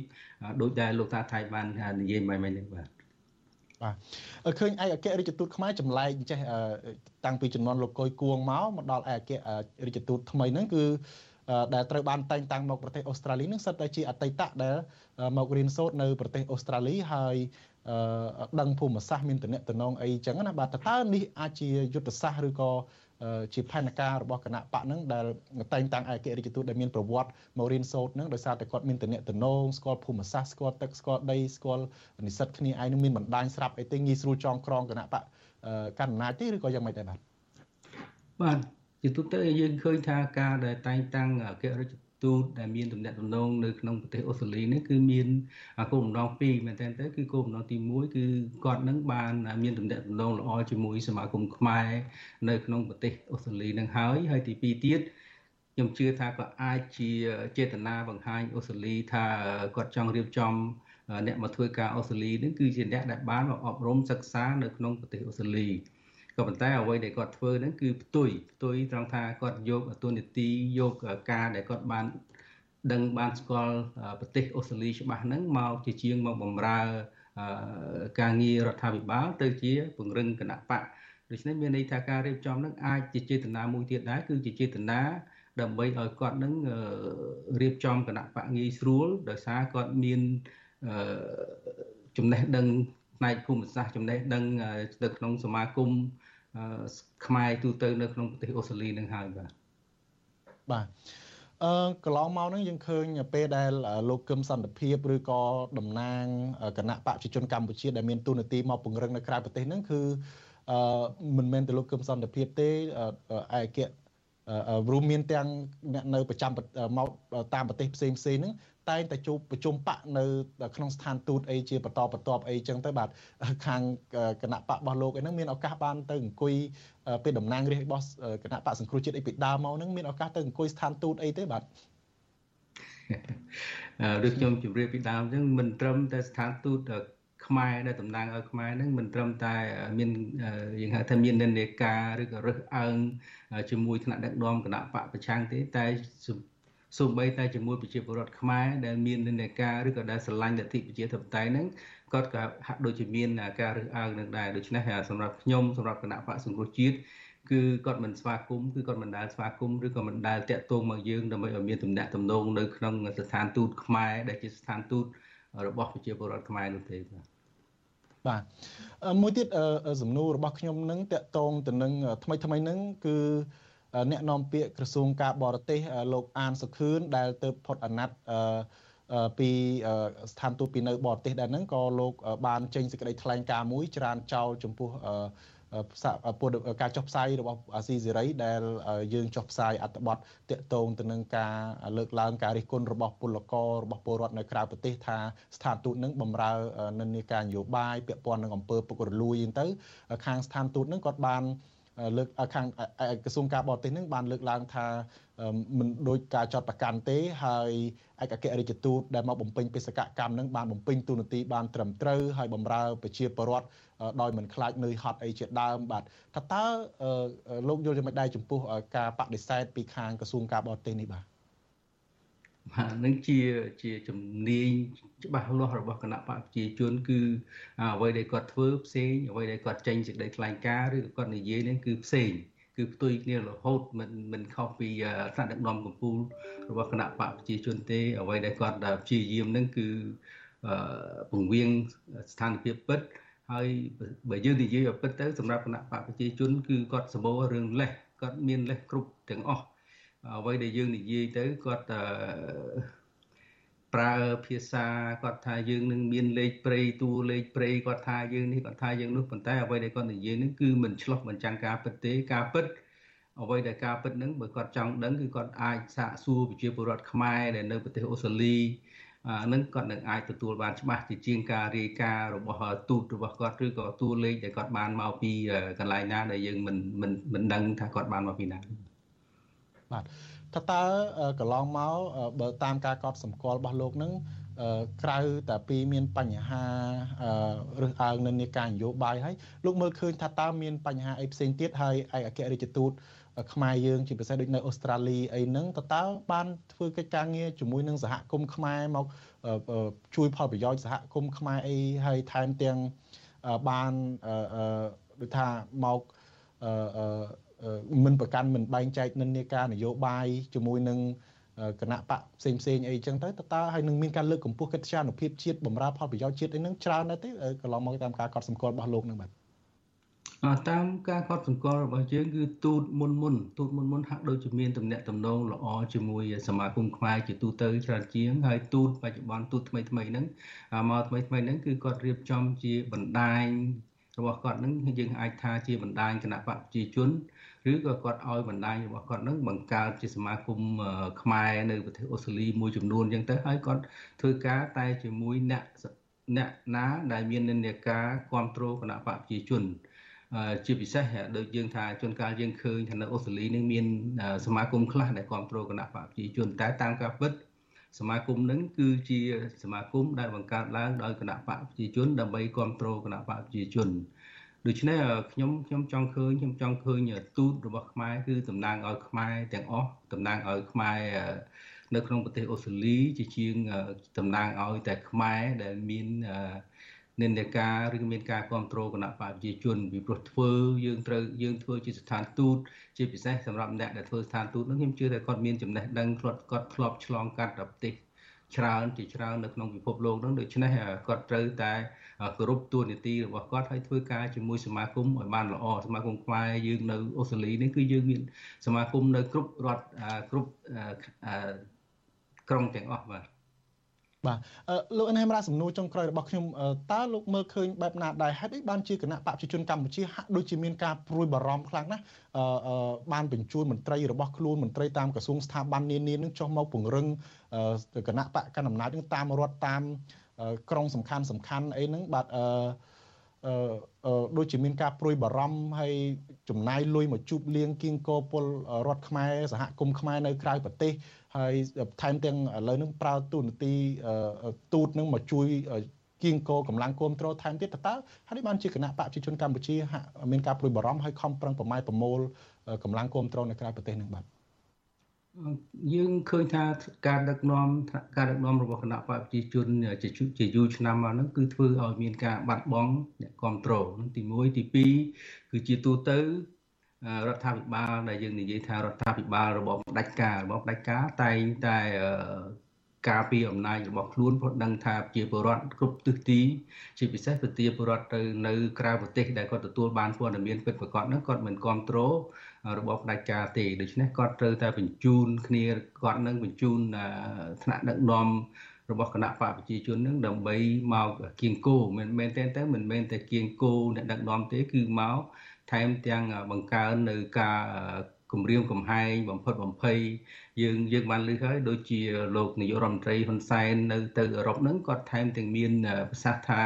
S15: ដោយដែលលោកតាថៃបាននិយាយមិញមិញនេះបាទ
S1: បាទឃើញឯកអគ្គរដ្ឋទូតខ្មែរចម្លែកចេះតាំងពីចំនួនលោកកុយគួងមកមកដល់ឯកអគ្គរដ្ឋទូតថ្មីហ្នឹងគឺដែលត្រូវបានតែងតាំងមកប្រទេសអូស្ត្រាលីនឹងសិតតែជាអតីតដែលមករៀនសូត្រនៅប្រទេសអូស្ត្រាលីហើយ ដឹងភូមិសាស្ត្រមានតំណែងតំណងអីចឹងណាបាទតើនេះអាចជាយុទ្ធសាស្ត្រឬក៏ជាផែនការរបស់គណៈបកហ្នឹងដែលតែងតាំងឯករាជ្យទូតដែលមានប្រវត្តិមករៀនសូត្រហ្នឹងដោយសារតែគាត់មានតំណែងតំណងស្គាល់ភូមិសាស្ត្រស្គាល់ទឹកស្គាល់ដីស្គាល់និស្សិតគ្នាឯងនឹងមានបណ្ដាញស្រាប់អីទេងាយស្រួលចងក្រងគណៈបកកណ្ដាលអំណាចទេឬក៏យ៉ាងម៉េចដែរបាទ
S15: បាទជាទូទៅយើងឃើញថាការដែលតែងតាំងអគ្គរដ្ឋ ទូតដែលមានតំណែងតំណងនៅក្នុងប្រទេសអូស្ត្រាលីនេះគឺមានគោលបំណងពីរមែនទែនទៅគឺគោលបំណងទី1គឺគាត់នឹងបានមានតំណែងតំណងល្អជាមួយសមាគមខ្មែរនៅក្នុងប្រទេសអូស្ត្រាលីនឹងហើយហើយទី2ទៀតខ្ញុំជឿថាក៏អាចជាចេតនាបង្ហាញអូស្ត្រាលីថាគាត់ចង់រៀបចំអ្នកមកធ្វើការអូស្ត្រាលីនឹងគឺជាអ្នកដែលបានមកអប់រំសិក្សានៅក្នុងប្រទេសអូស្ត្រាលី ក៏ប៉ុន្តែអ្វីដែលគាត់ធ្វើហ្នឹងគឺផ្ទុយផ្ទុយត្រង់ថាគាត់យកទូនីតិយកការដែលគាត់បានដឹងបានស្គាល់ប្រទេសអូស្ត្រាលីច្បាស់ហ្នឹងមកជាជាងមកបំរើការងាររដ្ឋាភិបាលទៅជាពង្រឹងគណៈបកដូច្នេះមានន័យថាការរៀបចំហ្នឹងអាចជាចេតនាមួយទៀតដែរគឺជាចេតនាដើម្បីឲ្យគាត់នឹងរៀបចំគណៈបកងាយស្រួលដោយសារគាត់មានចំណេះដឹង ផ្នែកភូមិសាស្ត្រចំណេះដឹងទៅក្នុងសមាគមខ្មែរទូទៅនៅក្នុងប្រទេសអូស្ត្រាលីនឹងហើយបាទ
S1: បាទអឺកន្លងមកហ្នឹងយើងឃើញពេលដែលលោកកឹមសន្តិភាពឬក៏តំណាងគណៈបព្វជិជនកម្ពុជាដែលមានទូនាទីមកពង្រឹងនៅក្រៅប្រទេសហ្នឹងគឺអឺមិនមែនតែលោកកឹមសន្តិភាពទេឯករួមមានទាំងអ្នកនៅប្រចាំមកតាមប្រទេសផ្សេងផ្សេងហ្នឹង តែងតែជួបប្រជុំបកនៅ ក្នុងស្ថានទូតអីជាបន្តបន្ទាប់អីចឹងទៅបាទខាងគណៈបករបស់លោកឯហ្នឹងមានឱកាសបានទៅអង្គុយពេលតំណាងរាស្ត្ររបស់គណៈបកសង្គ្រោះជាតិអីពីដើមមកហ្នឹងមានឱកាសទៅអង្គុយស្ថានទូតអីទេបាទ
S15: ដូចខ្ញុំជម្រាបពីដើមអញ្ចឹងមិនត្រឹមតែស្ថានទូតខ្មែរដែលតំណាងឲ្យខ្មែរហ្នឹងមិនត្រឹមតែមានយើងហៅថាមាននិន្នាការឬក៏រើសអើងជាមួយថ្នាក់ដឹកនាំគណៈបកប្រឆាំងទេតែ សូម្បីតែជាមួយប្រជាពលរដ្ឋខ្មែរដែលមាននិន្នាការឬក៏ដែលស្រឡាញ់លទ្ធិប្រជាធិបតេយ្យហ្នឹងគាត់ក៏ហាក់ដូចជាមានការរើសអើងនឹងដែរដូច្នេះសម្រាប់ខ្ញុំសម្រាប់គណៈបកសង្គ្រោះជាតិគឺគាត់មិនស្វាគមន៍គឺគាត់មិនដែលស្វាគមន៍ឬក៏មិនដែលតាក់ទងមកយើងដើម្បីឲ្យមានទំនាក់ទំនងនៅក្នុងស្ថានទូតខ្មែរដែលជាស្ថានទូតរបស់ប្រជាពលរដ្ឋខ្មែរនោះទេបាទ
S1: បាទមួយទៀតសំណួររបស់ខ្ញុំនឹងតកតងទៅនឹងថ្មីថ្មីនឹងគឺ អ្នកនាំពាក្យក្រសួងការបរទេសលោកអានសុខឿនដែលទៅផុតអាណត្តិពីស្ថានទូតពីនៅបរទេសដែរហ្នឹងក៏លោកបានចេញសេចក្តីថ្លែងការណ៍មួយច្រានចោលចំពោះការចុះផ្សាយរបស់អាស៊ីសេរីដែលយើងចុះផ្សាយអត្ថបទតាក់ទងទៅនឹងការលើកឡើងការរិះគន់របស់ពលកររបស់ពលរដ្ឋនៅក្រៅប្រទេសថាស្ថានទូតនឹងបំរើនិន្នាការនយោបាយពាក់ព័ន្ធនឹងអំពើពុករលួយហ្នឹងទៅខាងស្ថានទូតនឹងគាត់បាន លើកខាងក្រសួងការបរទេសនឹងបានលើកឡើងថាមិនដូចការចាត់ប្រកាន់ទេហើយឯកអគ្គរដ្ឋទូតដែលមកបំពេញបេសកកម្មនឹងបានបំពេញទូនាទីបានត្រឹមត្រូវហើយបំរើប្រជាពលរដ្ឋដោយមិនខ្លាចនឿយហត់អីជាដើមបាទថាតើលោកយល់យ៉ាងម៉េចដែរចំពោះការបដិសេធពីខាងក្រសួងការបរទេសនេះបាទ
S15: បាទនឹងជាជាជំនាញច្បាស់លាស់របស់គណៈបកប្រជាជនគឺអ្វីដែលគាត់ធ្វើផ្សេងអ្វីដែលគាត់ចេញសេចក្តីថ្លែងការណ៍ឬគាត់និយាយនេះគឺផ្សេងគឺផ្ទុយគ្នារហូតមិនមិនខុសពីថ្នាក់ដឹកនាំកម្ពុជារបស់គណៈបកប្រជាជនទេអ្វីដែលគាត់ព្យាយាមនឹងគឺពង្រៀងស្ថានភាពពិតហើយបើយើងនិយាយឲ្យពិតទៅសម្រាប់គណៈបកប្រជាជនគឺគាត់សម្បូររឿងលេះគាត់មានលេះគ្រប់ទាំងអស់ អ្វីដែលយើងនិយាយទៅគាត់ប្រើភាសាគាត់ថាយើងនឹងមានលេខព្រៃតួលេខព្រៃគាត់ថាយើងនេះគាត់ថាយើងនោះប៉ុន្តែអ្វីដែលគាត់និយាយនឹងគឺមិនឆ្លោះបញ្ចាំងការពិតទេការពិតអ្វីដែលការពិតនឹងបើគាត់ចង់ដឹងគឺគាត់អាចសាកសួរប្រជាពលរដ្ឋខ្មែរដែលនៅប្រទេសអូស្ត្រាលីនឹងគាត់នឹងអាចទទួលបានច្បាស់ជាជាងការរាយការណ៍របស់ទូតរបស់គាត់ឬក៏តួលេខដែលគាត់បានមកពីកន្លែងណាដែលយើងមិនមិនមិនដឹងថាគាត់បានមកពីណា
S1: បាទថាតើកន្លងមកបើតាមការកត់សម្គាល់របស់លោកនឹងក្រៅតែពីមានបញ្ហារើសអើងនៅនៃការនយោបាយហើយលោកមើលឃើញថាតើមានបញ្ហាអីផ្សេងទៀតហើយឯកអគ្គរដ្ឋទូតខ្មែរយើងជាពិសេសដូចនៅអូស្ត្រាលីអីហ្នឹងតើតើបានធ្វើកិច្ចការងារជាមួយនឹងសហគមន៍ខ្មែរមកជួយផលប្រយោជន៍សហគមន៍ខ្មែរអីហើយថែមទាំងបានដូចថាមក មិនប្រកាន់មិនបែងចែកនិន្នាការនយោបាយជាមួយនឹងគណៈបកផ្សេងផ្សេងអីចឹងទៅតើហើយនឹងមានការលើកកម្ពស់កិត្តិយសនុភាពជាតិបំរើផលប្រយោជន៍ជាតិអីហ្នឹងច្រើនណាស់ទេកន្លងមកតាមការកត់សម្គាល់របស់លោកហ្នឹងបាទ
S15: តាមការកត់សម្គាល់របស់យើងគឺទូតមុនមុនទូតមុនមុនហាក់ដូចជាមានតំណែងតំណងល្អជាមួយសមាគមខ្មែរជាទូទៅច្រើនជាងហើយទូតបច្ចុប្បន្នទូតថ្មីថ្មីហ្នឹងមកថ្មីថ្មីហ្នឹងគឺគាត់រៀបចំជាបណ្ដាញរបស់គាត់ហ្នឹងយើងអាចថាជាបណ្ដាញគណៈបកប្រជាជន ឬក៏គាត់ឲ្យបណ្ដាញរបស់គាត់នឹងបង្កើតជាសមាគមខ្មែរនៅប្រទេសអូស្ត្រាលីមួយចំនួនអញ្ចឹងទៅហើយគាត់ធ្វើការតែជាមួយអ្នកអ្នកណាដែលមាននិន្នាការគ្រប់គ្រងគណៈបកប្រជាជនជាពិសេសដូចយើងថាជួនកាលយើងឃើញថានៅអូស្ត្រាលីនឹងមានសមាគមខ្លះដែលគ្រប់គ្រងគណៈបកប្រជាជនតែតាមការពិតសមាគមនឹងគឺជាសមាគមដែលបង្កើតឡើងដោយគណៈបកប្រជាជនដើម្បីគ្រប់គ្រងគណៈបកប្រជាជន ដូច្នេះខ្ញុំខ្ញុំចង់ឃើញខ្ញុំចង់ឃើញទូតរបស់ខ្មែរគឺតំណាងឲ្យខ្មែរទាំងអស់តំណាងឲ្យខ្មែរនៅក្នុងប្រទេសអូស្ត្រាលីជាជាងតំណាងឲ្យតែខ្មែរដែលមាននិន្នាការឬមានការគ្រប់គ្រងគណៈបកប្រជាជនពីព្រោះធ្វើយើងត្រូវយើងធ្វើជាស្ថានទូតជាពិសេសសម្រាប់អ្នកដែលធ្វើស្ថានទូតនោះខ្ញុំជឿថាគាត់មានចំណេះដឹងគាត់គាត់ធ្លាប់ឆ្លងកាត់ប្រទេស ច្រើនជាច្រើននៅក្នុងពិភពលោកនោះដូច្នេះគាត់ត្រូវតែគោរពទួនាទីរបស់គាត់ហើយធ្វើការជាមួយសមាគមឲ្យបានល្អសមាគមខ្មែរយើងនៅអូស្ត្រាលីនេះគឺយើងមានសមាគមនៅគ្រប់រដ្ឋគ្រប់ក្រុងទាំងអស់បាទ
S1: បាទលោកអនហេមរាសំណួរចុងក្រោយរបស់ខ្ញុំតើលោកមើលឃើញបែបណាដែរហេតុអីបានជាគណៈបព្វជិជនកម្ពុជាហាក់ដូចជាមានការព្រួយបារម្ភខ្លាំងណាស់បានបញ្ជូនមន្ត្រីរបស់ខ្លួនមន្ត្រីតាមក្រសួងស្ថាប័ននានានឹងចុះមកពង្រឹងគណៈបកកណ្ដាលអំណាចនឹងតាមរដ្ឋតាមក្រុងសំខាន់សំខាន់អីហ្នឹងបាទអឺអឺដូចជាមានការព្រួយបារម្ភហើយចំណាយលុយមកជប់លៀងគៀងកពលរដ្ឋខ្មែរសហគមន៍ខ្មែរនៅក្រៅប្រទេស ហើយថែមទាំងឥឡូវនឹងប្រើទូនាទីទូតនឹងមកជួយគៀងកោកម្លាំងគ្រប់គ្រងថែមទៀតតើហើយបានជាគណៈបកប្រជាជនកម្ពុជាមានការព្រួយបារម្ភហើយខំប្រឹងប្រម៉ែប្រមូលកម្លាំងគ្រប់គ្រងនៅក្រៅប្រទេសនឹងបាទ
S15: យើងឃើញថាការដឹកនាំការដឹកនាំរបស់គណៈបកប្រជាជនជាជាយូរឆ្នាំមកហ្នឹងគឺធ្វើឲ្យមានការបាត់បង់អ្នកគ្រប់គ្រងទី1ទី2គឺជាទូទៅ រដ្ឋាភិបាលដែលយើងនិយាយថារដ្ឋាភិបាលរបបផ្ដាច់ការរបបផ្ដាច់ការតែងតែការពីអំណាចរបស់ខ្លួនព្រោះដឹងថាជាពលរដ្ឋគ្រប់ទិសទីជាពិសេសប្រជាពលរដ្ឋទៅនៅក្រៅប្រទេសដែលគាត់ទទួលបានព័ត៌មានពិតប្រាកដហ្នឹងគាត់មិនគ្រប់គ្រងរបបផ្ដាច់ការទេដូច្នេះគាត់ត្រូវតែបញ្ជូនគ្នាគាត់នឹងបញ្ជូនថ្នាក់ដឹកនាំរបស់គណៈបកប្រជាជននឹងដើម្បីមកគៀងគោមិនមែនទេទៅមិនមែនតែគៀងគោអ្នកដឹកនាំទេគឺមក ថែមទាំងបង្កើននៅការគម្រាមកំហែងបំផិតបំភ័យយើងយើងបានលើកហើយដូចជាលោកនាយករដ្ឋមន្ត្រីហ៊ុនសែននៅទៅអឺរ៉ុបហ្នឹងគាត់ថែមទាំងមានប្រសាសន៍ថា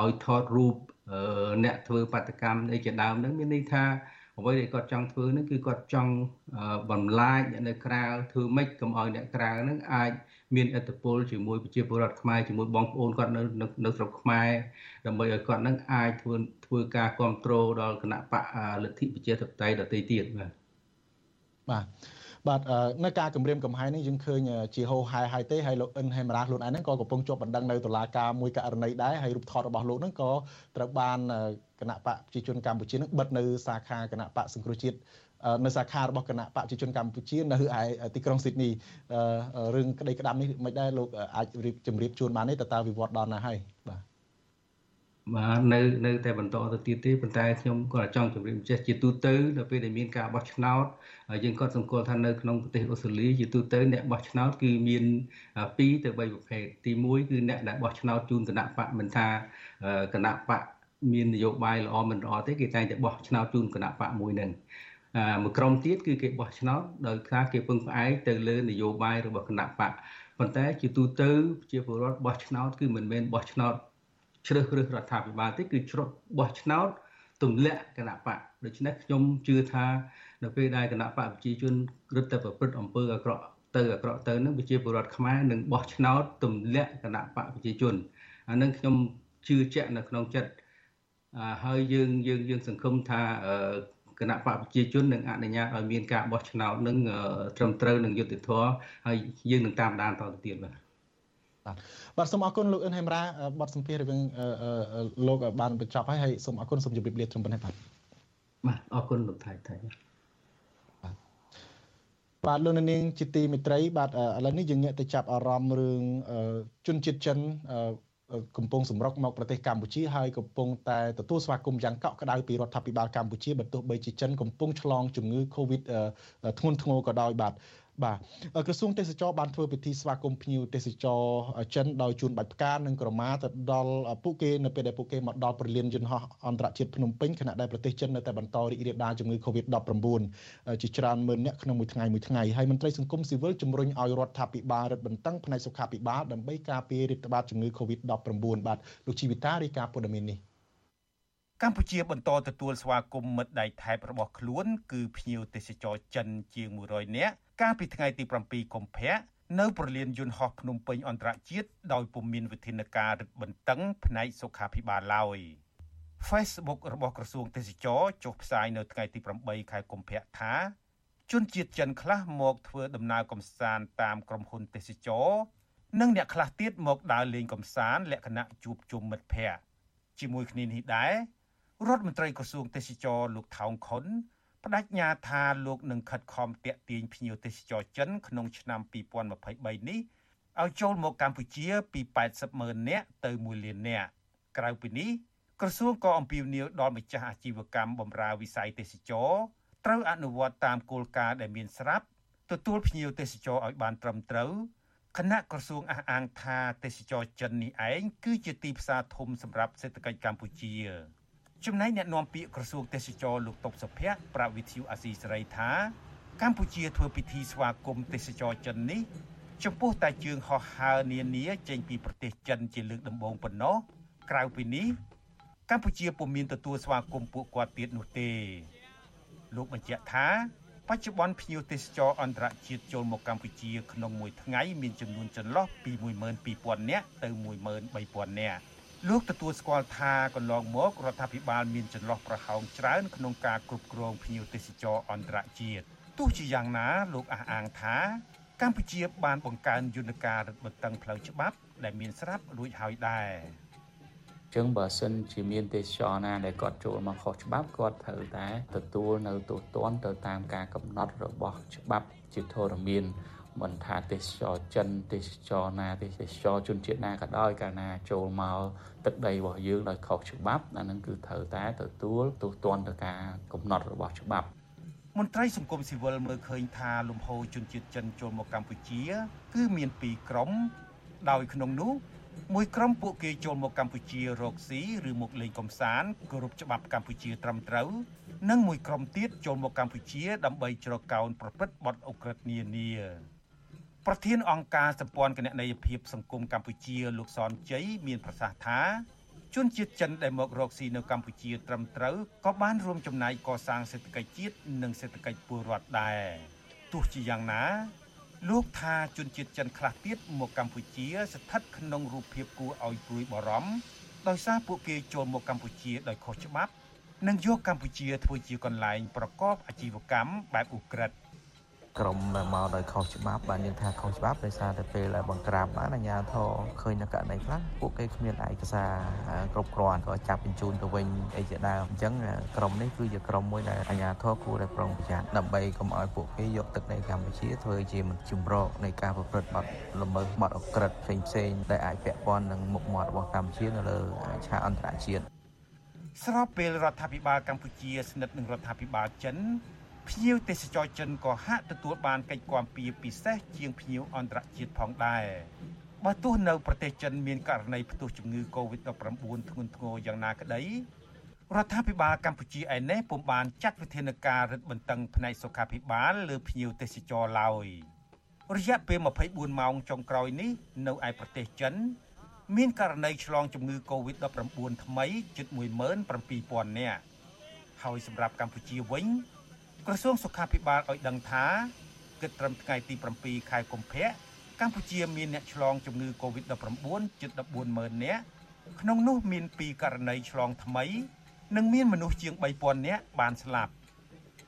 S15: ឲ្យថតរូបអ្នកធ្វើបាតកម្មអីជាដើមហ្នឹងមានន័យថា អ្វីដែលគាត់ចង់ធ្វើហ្នឹងគឺគាត់ចង់បំលាយអ្នកនៅក្រៅធ្វើម៉េចកុំឲ្យអ្នកក្រៅហ្នឹងអាចមានឥទ្ធិពលជាមួយប្រជាពលរដ្ឋខ្មែរជាមួយបងប្អូនគាត់នៅនៅស្រុកខ្មែរដើម្បីឲ្យគាត់នឹងអាចធ្វើធ្វើការគ្រប់គ្រងដល់គណៈបកលទ្ធិប្រជាធិបតេយ្យដទៃទៀតបាទ
S1: បាទ បាទនៅការគម្រាមកំហែងនេះយើងឃើញជាហោហែហើយទេហើយលោកអិនហេមរ៉ាខ្លួនឯងហ្នឹងក៏កំពុងជាប់បណ្ដឹងនៅតុលាការមួយករណីដែរហើយរូបថតរបស់លោកហ្នឹងក៏ត្រូវបានគណៈបកប្រជាជនកម្ពុជានឹងបិទនៅសាខាគណៈបកសង្គ្រោះជាតិនៅសាខារបស់គណៈបកប្រជាជនកម្ពុជានៅឯទីក្រុងស៊ីដនីរឿងក្តីក្តាំនេះមិនដែរលោកអាចរៀបជម្រាបជូនបានទេតើតើវិវត្តដល់ណាហើយបាទ
S15: បាទនៅនៅតែបន្តទៅទៀតទេប៉ុន្តែខ្ញុំក៏ចង់ជម្រាបចេះជាទូទៅដល់ពេលដែលមានការបោះឆ្នោតយើងក៏សង្កល់ថានៅក្នុងប្រទេសអូស្ត្រាលីជាទូទៅអ្នកបោះឆ្នោតគឺមាន2ទៅ3ប្រភេទទី1គឺអ្នកដែលបោះឆ្នោតជូនគណៈបកមិនថាគណៈបកមាននយោបាយល្អមិនល្អទេគេតែងតែបោះឆ្នោតជូនគណៈបកមួយនឹងមួយក្រុមទៀតគឺគេបោះឆ្នោតដោយសារគេពឹងផ្អែកទៅលើនយោបាយរបស់គណៈបកប៉ុន្តែជាទូទៅជាពលរដ្ឋបោះឆ្នោតគឺមិនមែនបោះឆ្នោត ជ្រើសរើសរដ្ឋាភិបាលទេគឺជ្រុតបោះឆ្នោតទម្លាក់គណៈបកដូច្នេះខ្ញុំជឿថានៅពេលដែលគណៈបកប្រជាជនរឹតតែប្រព្រឹត្តអំពើអាក្រក់ទៅអាក្រក់ទៅនឹងប្រជាពលរដ្ឋខ្មែរនឹងបោះឆ្នោតទម្លាក់គណៈបកប្រជាជនអានឹងខ្ញុំជឿជាក់នៅក្នុងចិត្តហើយយើងយើងយើងសង្ឃឹមថាគណៈបកប្រជាជននឹងអនុញ្ញាតឲ្យមានការបោះឆ្នោតនឹងត្រឹមត្រូវនឹងយុត្តិធម៌ហើយយើងនឹងតាមដានតទៅទៀតបាទ
S1: បាទបាទសូមអរគុណលោកអិនហេមរ៉ាបទសម្ភាសរវាងលោកបានបញ្ចប់ហើយហើយសូមអរគុណសូមជម្រាបលាត្រឹមប៉ុណ្ណេះបាទ
S15: បាទអរគុណលោកថៃថៃបាទ
S1: បាទលោកនាងជាទីមេត្រីបាទឥឡូវនេះយើងងាកទៅចាប់អារម្មណ៍រឿងជនជាតិចិនកំពុងសម្រុកមកប្រទេសកម្ពុជាហើយកំពុងតែទទួលស្វាគមន៍យ៉ាងកក់ក្ដៅពីរដ្ឋាភិបាលកម្ពុជាបើទោះបីជាចិនកំពុងឆ្លងជំងឺ Covid ធ្ងន់ធ្ងរក៏ដោយបាទ បាទក្រសួងទេសចរបានធ្វើពិធីស្វាគមន៍ភ្ញៀវទេសចរចិនដោយជូនបាច់ផ្កានិងក្រមាទៅដល់ពួកគេនៅពេលដែលពួកគេមកដល់ប្រលានយន្តហោះអន្តរជាតិភ្នំពេញខណៈដែលប្រទេសចិននៅតែបន្តរីករាលដាលជំងឺ Covid-19 ជាច្រើនម៉ឺននាក់ក្នុងមួយថ្ងៃមួយថ្ងៃហើយមន្ត្រីសង្គមស៊ីវិលជំរុញឲ្យរដ្ឋាភិបាលរឹតបន្តឹងផ្នែកសុខាភិបាលដើម្បីការពាររាតត្បាតជំងឺ Covid-19 បាទលោកជីវិតារាយការណ៍ព័ត៌មាននេះ
S16: កម្ពុជាបន្តទទួលស្វាគមន៍មិត្តដៃថៃរបស់ខ្លួន គឺភ្ញៀវទេសចរចិនជាង100នាក់កាលពីថ្ងៃទី7កុម្ភៈនៅប្រលានយន្តហោះភ្នំពេញអន្តរជាតិដោយពុំមានវិធានការរឹតបន្តឹងផ្នែកសុខាភិបាលឡើយ Facebook របស់ក្រសួងទេសចរចុះផ្សាយនៅថ្ងៃទី8ខែកុម្ភៈថាជនជាតិចិនខ្លះមកធ្វើដំណើរកំសាន្តតាមក្រុមហ៊ុនទេសចរនិងអ្នកខ្លះទៀតមកដើរលេងកំសាន្តលក្ខណៈជួបជុំមិត្តភ័ក្តិជាមួយគ្នានេះដែរ រដ្ឋមន្ត្រីក្រសួងទេសចរលោកថោងខុនបដិញ្ញាថាលោកនឹងខិតខំតាក់ទាញភ្ញៀវទេសចរចិនក្នុងឆ្នាំ2023នេះឲ្យចូលមកកម្ពុជាពី80ម៉ឺននាក់ទៅ1លាននាក់ក្រៅពីនេះក្រសួងក៏អំពាវនាវដល់ម្ចាស់អាជីវកម្មបម្រើវិស័យទេសចរត្រូវអនុវត្តតាមគោលការណ៍ដែលមានស្រាប់ទទួលភ្ញៀវទេសចរឲ្យបានត្រឹមត្រូវគណៈក្រសួងអះអាងថាទេសចរចិននេះឯងគឺជាទីផ្សារធំសម្រាប់សេដ្ឋកិច្ចកម្ពុជា ចំណែកអ្នកនាំពាក្យក្រសួងទេសចរលោកតុបសុភ័ក្រប្រាប់វិទ្យុអាស៊ីសេរីថា កម្ពុជាធ្វើពិធីស្វាគមន៍ទេសចរចិននេះចំពោះតែជើងហោះហើរនានាចេញពីប្រទេសចិនជាលើកដំបូងប៉ុណ្ណោះក្រៅពីនេះកម្ពុជាពុំមានទទួលស្វាគមន៍ពួកគាត់ទៀតនោះទេលោកបញ្ជាក់ថា បច្ចុប្បន្នភ្ញៀវទេសចរអន្តរជាតិចូលមកកម្ពុជាក្នុងមួយថ្ងៃមានចំនួនចន្លោះពី12000នាក់ទៅ13000នាក់ លោកទទួលស្គាល់ថាកន្លងមករដ្ឋាភិបាលមានចន្លោះប្រហោងច្រើនក្នុងការគ្រប់គ្រងភ្ញៀវទេសចរអន្តរជាតិទោះជាយ៉ាងណាលោកអះអាងថាកម្ពុជាបានបង្កើនយន្តការរឹតបន្តឹងផ្លូវច្បាប់ដែលមានស្រាប់រួចហើយដែរ
S17: ចឹងបើសិនជាមានទេសចរណាដែលគាត់ចូលមកខុសច្បាប់គាត់ត្រូវតែទទួលនៅទោសទណ្ឌទៅតាមការកំណត់របស់ច្បាប់ជាធរមាន មិនថាទេសចរចិនទេសចរណាទេសចរជនជាតិណាក៏ដោយកាលណាចូលមកទឹកដីរបស់យើងដោយខុសច្បាប់អានឹងគឺត្រូវតែទទួលទោសទណ្ឌទៅការកំណត់របស់ច្បាប់
S16: មន្ត្រីសង្គមស៊ីវិលមើលឃើញថាលំហូរជនជាតិចិនចូលមកកម្ពុជា គឺមានពីរក្រុមដោយក្នុងនោះមួយក្រុមពួកគេចូលមកកម្ពុជារកស៊ីឬមកលេងកំសាន្តគោរពច្បាប់កម្ពុជាត្រឹមត្រូវនិងមួយក្រុមទៀតចូលមកកម្ពុជាដើម្បីជ្រកកោនប្រព្រឹត្តបទអុក្រិដ្ឋនានា ប្រធានអង្គការសម្ព័ន្ធគណនេយ្យភាពសង្គមកម្ពុជាលោកសនជ័យមានប្រសាសន៍ថាជនជាតិចិនដែលមករកស៊ីនៅកម្ពុជាត្រឹមត្រូវក៏បានរួមចំណែកកសាងសេដ្ឋកិច្ចជាតិនិងសេដ្ឋកិច្ចពលរដ្ឋដែរទោះជាយ៉ាងណា លោកថាជនជាតិចិនខ្លះទៀតមកកម្ពុជា ស្ថិតក្នុងរូបភាពគួរឲ្យព្រួយបារម្ភដោយសារពួកគេចូលមកកម្ពុជាដោយខុសច្បាប់ និងយកកម្ពុជាធ្វើជាកន្លែងប្រកបអាជីវកម្មបែបឧក្រិដ្ឋ
S18: ក្រុមមកដោយខុសច្បាប់បានយើងថាខុសច្បាប់ដោយសារតែពេលបង្ក្រាបបានអាជ្ញាធរឃើញនៅករណីខ្លះពួកគេគ្មានឯកសារគ្រប់គ្រាន់ក៏ចាប់បញ្ជូនទៅវិញអីជាដើមអញ្ចឹងក្រុមនេះគឺជាក្រុមមួយដែលអាជ្ញាធរគួរតែប្រុងប្រយ័ត្នដើម្បីកុំឲ្យពួកគេយកទឹកដីកម្ពុជាធ្វើជាមជ្ឈមរកនៃការប្រព្រឹត្តបទល្មើសបទអក្រិតផ្សេងផ្សេងដែលអាចពាក់ព័ន្ធនឹងមុខមាត់របស់កម្ពុជានៅលើឆាកអន្តរជាតិ
S16: ស្របពេលរដ្ឋាភិបាលកម្ពុជាស្និទ្ធនឹងរដ្ឋាភិបាលចិន ភ្ញៀវទេសចរចិនក៏ហាក់ទទួលបានកិច្ចគាំពៀពិសេសជាងភ្ញៀវអន្តរជាតិផងដែរបើទោះនៅប្រទេសចិនមានករណីផ្ទុះជំងឺ Covid-19 ធ្ងន់ធ្ងរយ៉ាងណាក្តីរដ្ឋាភិបាលកម្ពុជាឯនេះពុំបានចាត់វិធានការរឹតបន្តឹងផ្នែកសុខាភិបាលលើភ្ញៀវទេសចរឡើយរយៈពេល24ម៉ោងចុងក្រោយនេះនៅឯប្រទេសចិន មានករណីឆ្លងជំងឺ Covid-19 ថ្មីជិត17000នាក់ហើយសម្រាប់កម្ពុជាវិញ ក្រសួងសុខាភិបាលឲ្យដឹងថាគិតត្រឹមថ្ងៃទី7ខែកុម្ភៈកម្ពុជាមានអ្នកឆ្លងជំងឺ Covid-19 ជិត140,000នាក់ក្នុងនោះមាន2ករណីឆ្លងថ្មី និងមានមនុស្សជាង3000នាក់បានស្លាប់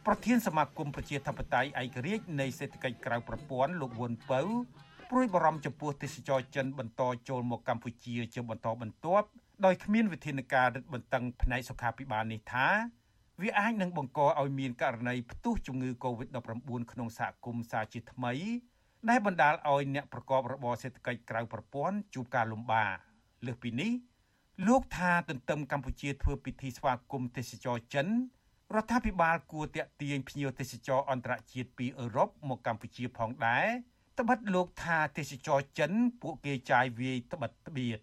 S16: ប្រធានសមាគមប្រជាធិបតេយ្យឯករាជ្យនៃសេដ្ឋកិច្ចក្រៅប្រព័ន្ធលោកវុនពៅព្រួយបារម្ភចំពោះទេសចរចិនបន្តចូលមកកម្ពុជាជាបន្តបន្ទាប់ដោយគ្មានវិធានការរឹតបន្តឹងផ្នែកសុខាភិបាលនេះថា វាអាចនឹងបង្កឲ្យមានករណីផ្ទុះជំងឺ Covid-19 ក្នុងសហគមន៍សាជាថ្មី ដែលបណ្ដាលឲ្យអ្នកប្រកបរបរសេដ្ឋកិច្ចក្រៅប្រព័ន្ធជួបការលំបាកលើសពីនេះលោកថាទន្ទឹមកម្ពុជាធ្វើពិធីស្វាគមន៍ទេសចរចិនរដ្ឋាភិបាលគួរតាក់ទាញភ្ញៀវទេសចរអន្តរជាតិពីអឺរ៉ុបមកកម្ពុជាផងដែរត្បិតលោកថាទេសចរចិនពួកគេចាយវាយត្បិតត្បៀត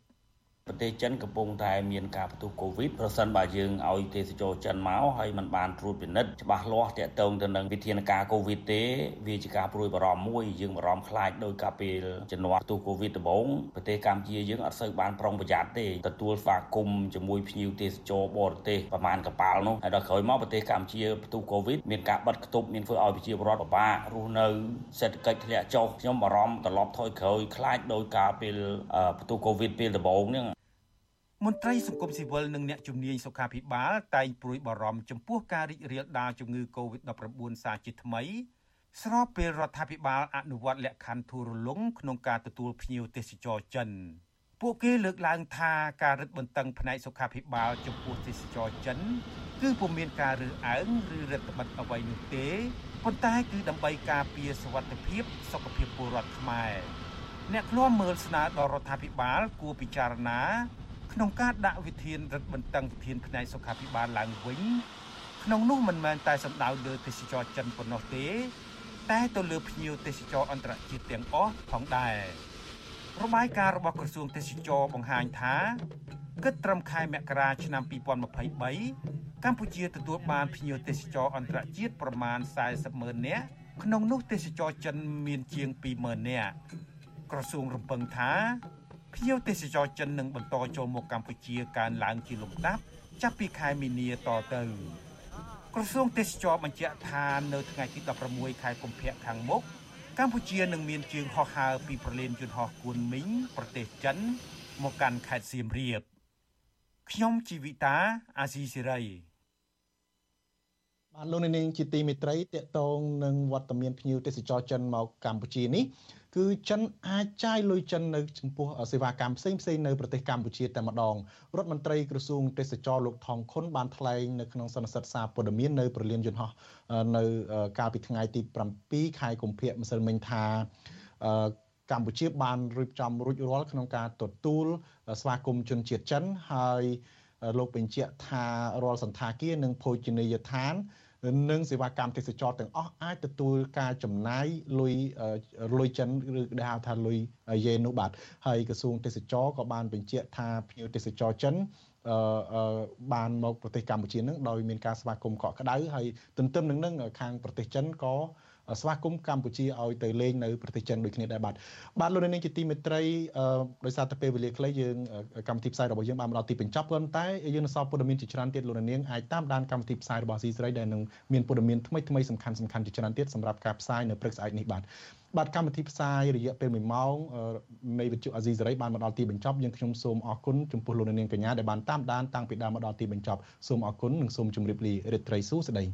S19: ប្រទេសចិនកំពុងតែមានការផ្ទុះកូវីដប្រសិនបើយើងឲ្យទេសចរចិនមកហើយมันបានត្រួតពិនិត្យច្បាស់លាស់ទាក់ទងទៅនឹងវិធានការកូវីដទេវាជាការព្រួយបារម្ភមួយយើងបារម្ភខ្លាចដោយកាលពេលជំនាស់ផ្ទុះកូវីដដំបូងប្រទេសកម្ពុជាយើងអត់សូវបានប្រុងប្រយ័ត្នទេទទួលស្វាគមន៍ជាមួយភ្ញៀវទេសចរបរទេសប្រមាណកប៉ាល់នោះហើយដល់ក្រោយមកប្រទេសកម្ពុជាផ្ទុះកូវីដមានការបិទគប់មានធ្វើឲ្យប្រជាពលរដ្ឋពិបាករស់នៅសេដ្ឋកិច្ចធ្លាក់ចុះខ្ញុំបារម្ភត្រឡប់ថយក្រោយខ្លាចដោយការពេលផ្ទុះកូវីដពេលដំបូងហ្នឹង
S16: មន្ត្រីសង្គមស៊ីវិលនិងអ្នកជំនាញសុខាភិបាល តែងព្រួយបារម្ភចំពោះការរីករាលដាលជំងឺ Covid-19 សាជាថ្មី ស្របពេលរដ្ឋាភិបាលអនុវត្តលក្ខខណ្ឌធូររលុងក្នុងការទទួលភ្ញៀវទេសចរចិនពួកគេលើកឡើងថាការរឹតបន្តឹងផ្នែកសុខាភិបាលចំពោះទេសចរចិន គឺពុំមានការរើសអើងឬរដ្ឋបិទអ្វីនោះទេប៉ុន្តែគឺដើម្បីការពារសុវត្ថិភាពសុខភាពពលរដ្ឋខ្មែរអ្នកឃ្លាំមើលស្នើដល់រដ្ឋាភិបាលគួរពិចារណា ក្នុងការដាក់វិធានរឹតបន្តឹងវិធានផ្នែកសុខាភិបាលឡើងវិញក្នុងនោះមិនមែនតែសំដៅលើទេសចរចិនប៉ុណ្ណោះទេ តែទៅលើភ្ញៀវទេសចរអន្តរជាតិទាំងអស់ផងដែររបាយការណ៍របស់ក្រសួងទេសចរបង្ហាញថាគិតត្រឹមខែមករាឆ្នាំ2023កម្ពុជាទទួលបានភ្ញៀវទេសចរអន្តរជាតិប្រមាណ40ម៉ឺននាក់ក្នុងនោះទេសចរចិនមានជាង20,000នាក់ក្រសួងរំពឹងថា ភ្ញៀវទេសចរចិននឹងបន្តចូលមកកម្ពុជាកើនឡើងជាលំដាប់ចាប់ពីខែមីនាតទៅក្រសួងទេសចរបញ្ជាក់ថានៅថ្ងៃទី16ខែកុម្ភៈខាងមុខកម្ពុជានឹងមានជើងហោះហើរពីប្រលានយន្តហោះគួនមីងប្រទេសចិន មកកាន់ខេត្តសៀមរាបខ្ញុំជីវិតាអាស៊ីសេរី
S1: បាទលោកនាងជាទីមេត្រីតកតងនឹងវត្តមានភ្ញៀវទេសចរចិនមកកម្ពុជានេះ គឺចិនអាចចាយលុយចិននៅចំពោះសេវាកម្មផ្សេងផ្សេងនៅប្រទេសកម្ពុជាតែម្ដងរដ្ឋមន្ត្រីក្រសួងទេសចរលោកថងខុនបានថ្លែងនៅក្នុងសន្និសីទសារព័ត៌មាននៅប្រលានយន្តហោះនៅកាលពីថ្ងៃទី7ខែកុម្ភៈម្សិលមិញថាកម្ពុជាបានរៀបចំរួចរាល់ក្នុងការទទួលស្វាគមន៍ជនជាតិចិនហើយលោកបញ្ជាក់ថារាល់សន្តាគារនិងភោជនីយដ្ឋាន និងសេវាកម្មទេសចរទាំងអស់អាចទទួលការចំណាយលុយលុយចិនឬដែលហៅថាលុយយេននោះបាទហើយក្រសួងទេសចរក៏បានបញ្ជាក់ថាភ្ញៀវទេសចរចិនអឺបានមកប្រទេសកម្ពុជានឹងដោយមានការស្វាគមន៍កក់ក្ដៅហើយទន្ទឹមនឹងនឹងខាងប្រទេសចិនក៏ ស្វាគមន៍កម្ពុជាឲ្យទៅលេងនៅប្រទេសចិនដូចគ្នាដែរបាទបាទលោកនាងជាទីមេត្រីដោយសារតែពេលវេលាខ្លីយើងកម្មវិធីផ្សាយរបស់យើងបានមកដល់ទីបញ្ចប់ប៉ុន្តែយើងនៅសល់ព័ត៌មានជាច្រើនទៀតលោកនាងអាចតាមដានកម្មវិធីផ្សាយរបស់ស៊ីស្រីដែលនឹងមានព័ត៌មានថ្មីថ្មីសំខាន់សំខាន់ជាច្រើនទៀតសម្រាប់ការផ្សាយនៅព្រឹកស្អែកនេះបាទបាទកម្មវិធីផ្សាយរយៈពេល1ម៉ោងនៃវិទ្យុអាស៊ីសេរីបានមកដល់ទីបញ្ចប់យើងខ្ញុំសូមអរគុណចំពោះលោកនាងកញ្ញាដែលបានតាមដានតាំងពីដើមមកដល់ទីបញ្ចប់សូមអរគុណនិងសូមជម្រាបលារីត្រីសួស្តី